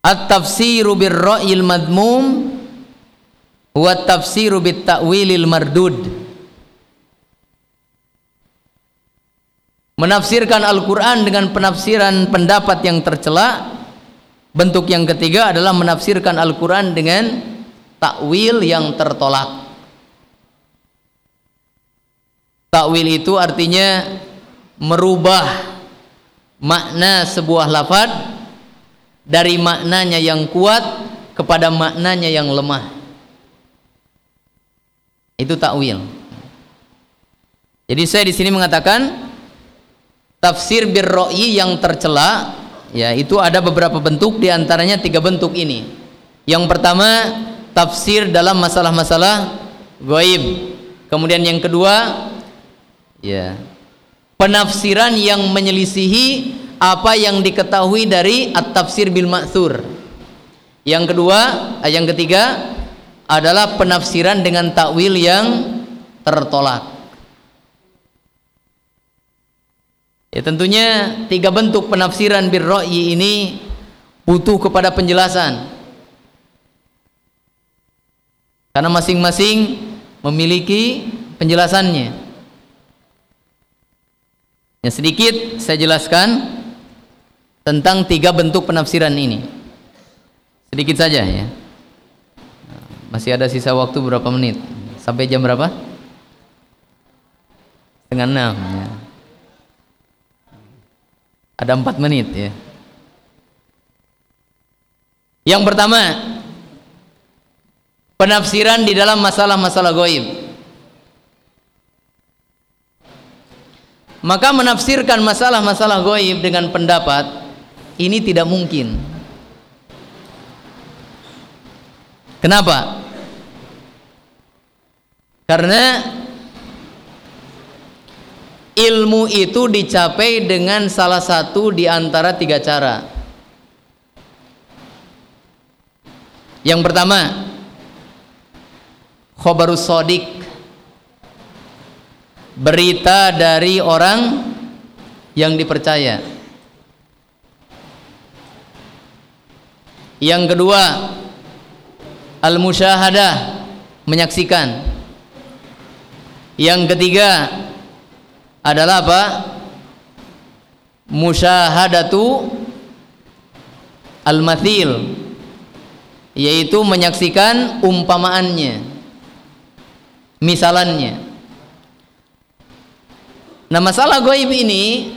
At-tafsiru bir-ra'yil madmum wa tafsiru bit-ta'wilil mardud. menafsirkan Al-Quran dengan penafsiran pendapat yang tercela bentuk yang ketiga adalah menafsirkan Al-Quran dengan takwil yang tertolak takwil itu artinya merubah makna sebuah lafad dari maknanya yang kuat kepada maknanya yang lemah. Itu takwil. Jadi saya di sini mengatakan tafsir birro'i yang tercela ya itu ada beberapa bentuk di antaranya tiga bentuk ini. Yang pertama tafsir dalam masalah-masalah goib. Kemudian yang kedua ya penafsiran yang menyelisihi apa yang diketahui dari at-tafsir bil ma'thur yang kedua yang ketiga adalah penafsiran dengan takwil yang tertolak Ya tentunya tiga bentuk penafsiran birro'i ini butuh kepada penjelasan. Karena masing-masing memiliki penjelasannya. Ya sedikit saya jelaskan tentang tiga bentuk penafsiran ini. Sedikit saja ya. Masih ada sisa waktu berapa menit? Sampai jam berapa? Setengah enam ya. Ada empat menit ya. Yang pertama, penafsiran di dalam masalah-masalah goib. Maka menafsirkan masalah-masalah goib dengan pendapat ini tidak mungkin. Kenapa? Karena ilmu itu dicapai dengan salah satu di antara tiga cara. Yang pertama, khobarus sodik, berita dari orang yang dipercaya. Yang kedua, al-musyahadah, menyaksikan. Yang ketiga adalah apa? Musyahadatu al-mathil yaitu menyaksikan umpamaannya misalannya nah masalah goib ini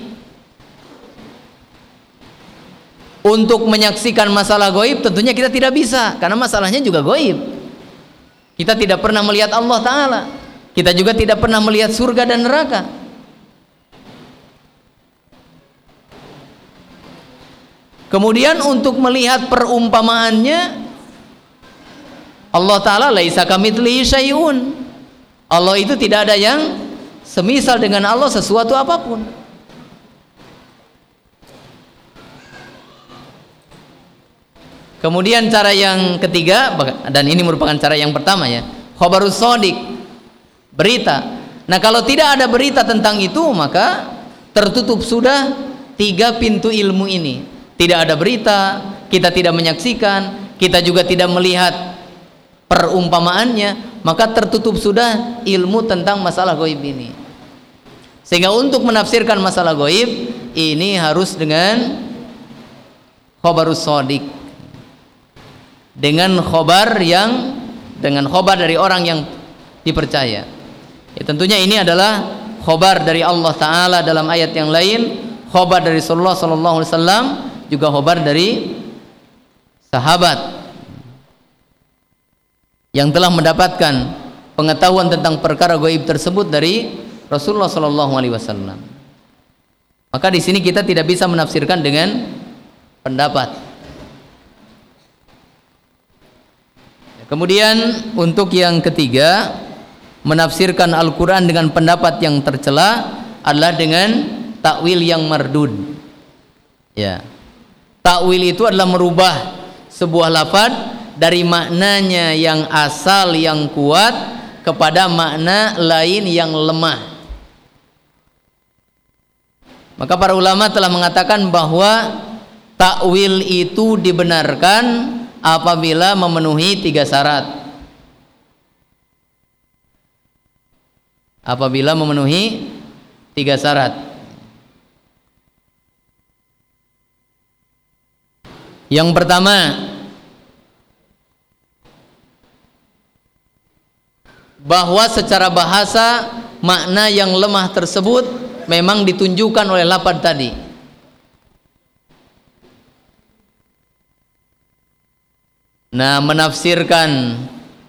untuk menyaksikan masalah goib tentunya kita tidak bisa karena masalahnya juga goib. Kita tidak pernah melihat Allah Ta'ala. Kita juga tidak pernah melihat surga dan neraka. Kemudian untuk melihat perumpamaannya Allah Ta'ala laisa kamitslihi syai'un. Allah itu tidak ada yang semisal dengan Allah sesuatu apa pun Kemudian cara yang ketiga dan ini merupakan cara yang pertama ya, khabarus sodik berita. Nah kalau tidak ada berita tentang itu maka tertutup sudah tiga pintu ilmu ini. Tidak ada berita, kita tidak menyaksikan, kita juga tidak melihat perumpamaannya maka tertutup sudah ilmu tentang masalah goib ini sehingga untuk menafsirkan masalah goib ini harus dengan khobarus sodik dengan khobar yang dengan khobar dari orang yang dipercaya. Ya, tentunya ini adalah khobar dari Allah Ta'ala dalam ayat yang lain. Khobar dari Rasulullah Wasallam juga khobar dari sahabat yang telah mendapatkan pengetahuan tentang perkara gaib tersebut dari Rasulullah Shallallahu Alaihi Wasallam. Maka di sini kita tidak bisa menafsirkan dengan pendapat. Kemudian untuk yang ketiga menafsirkan Al-Quran dengan pendapat yang tercela adalah dengan takwil yang mardud. Ya, takwil itu adalah merubah sebuah lafadz dari maknanya yang asal yang kuat kepada makna lain yang lemah maka para ulama telah mengatakan bahwa takwil itu dibenarkan apabila memenuhi tiga syarat. Apabila memenuhi tiga syarat. Yang pertama bahwa secara bahasa makna yang lemah tersebut memang ditunjukkan oleh lapad tadi. Nah menafsirkan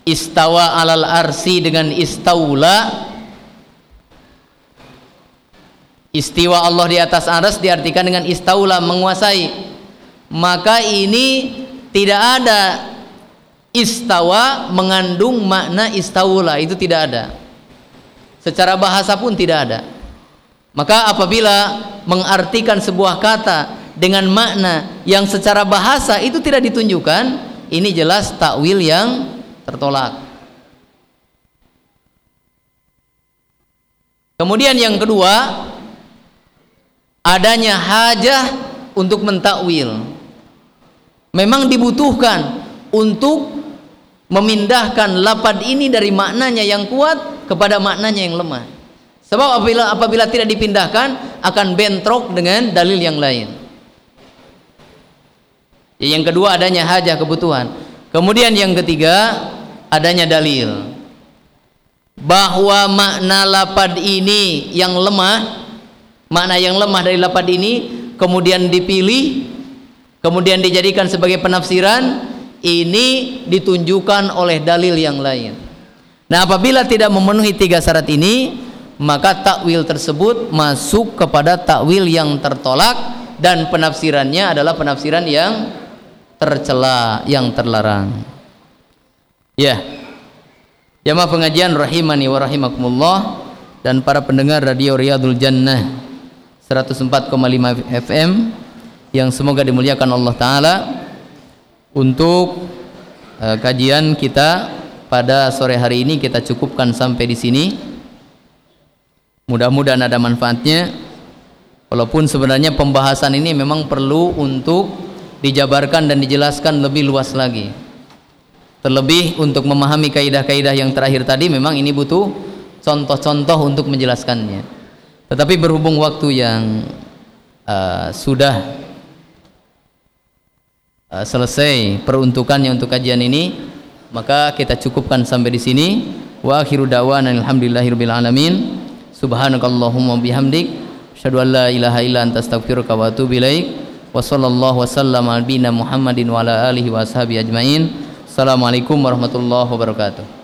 istawa alal arsi dengan istaula istiwa Allah di atas aras diartikan dengan istaula menguasai. Maka ini tidak ada istawa mengandung makna istaula itu tidak ada. Secara bahasa pun tidak ada maka apabila mengartikan sebuah kata dengan makna yang secara bahasa itu tidak ditunjukkan ini jelas takwil yang tertolak kemudian yang kedua adanya hajah untuk mentakwil memang dibutuhkan untuk memindahkan lapad ini dari maknanya yang kuat kepada maknanya yang lemah. Sebab apabila apabila tidak dipindahkan akan bentrok dengan dalil yang lain. Yang kedua adanya hajah kebutuhan. Kemudian yang ketiga adanya dalil bahwa makna lapad ini yang lemah, makna yang lemah dari lapad ini kemudian dipilih, kemudian dijadikan sebagai penafsiran ini ditunjukkan oleh dalil yang lain. Nah, apabila tidak memenuhi tiga syarat ini, maka takwil tersebut masuk kepada takwil yang tertolak dan penafsirannya adalah penafsiran yang tercela, yang terlarang. Ya. Jamaah pengajian rahimani wa rahimakumullah dan para pendengar radio Riyadul Jannah 104,5 FM yang semoga dimuliakan Allah taala untuk uh, kajian kita pada sore hari ini kita cukupkan sampai di sini. Mudah-mudahan ada manfaatnya. Walaupun sebenarnya pembahasan ini memang perlu untuk dijabarkan dan dijelaskan lebih luas lagi. Terlebih untuk memahami kaidah-kaidah yang terakhir tadi memang ini butuh contoh-contoh untuk menjelaskannya. Tetapi berhubung waktu yang uh, sudah uh, selesai peruntukannya untuk kajian ini maka kita cukupkan sampai di sini. Wa akhiru da'wana alhamdulillahirabbil alamin subhanakallahumma bihamdik asyhadu an la ilaha illa anta astaghfiruka wa atubu ilaik wa sallallahu wasallam ala muhammadin wa ala alihi wa ashabi ajmain assalamualaikum warahmatullahi wabarakatuh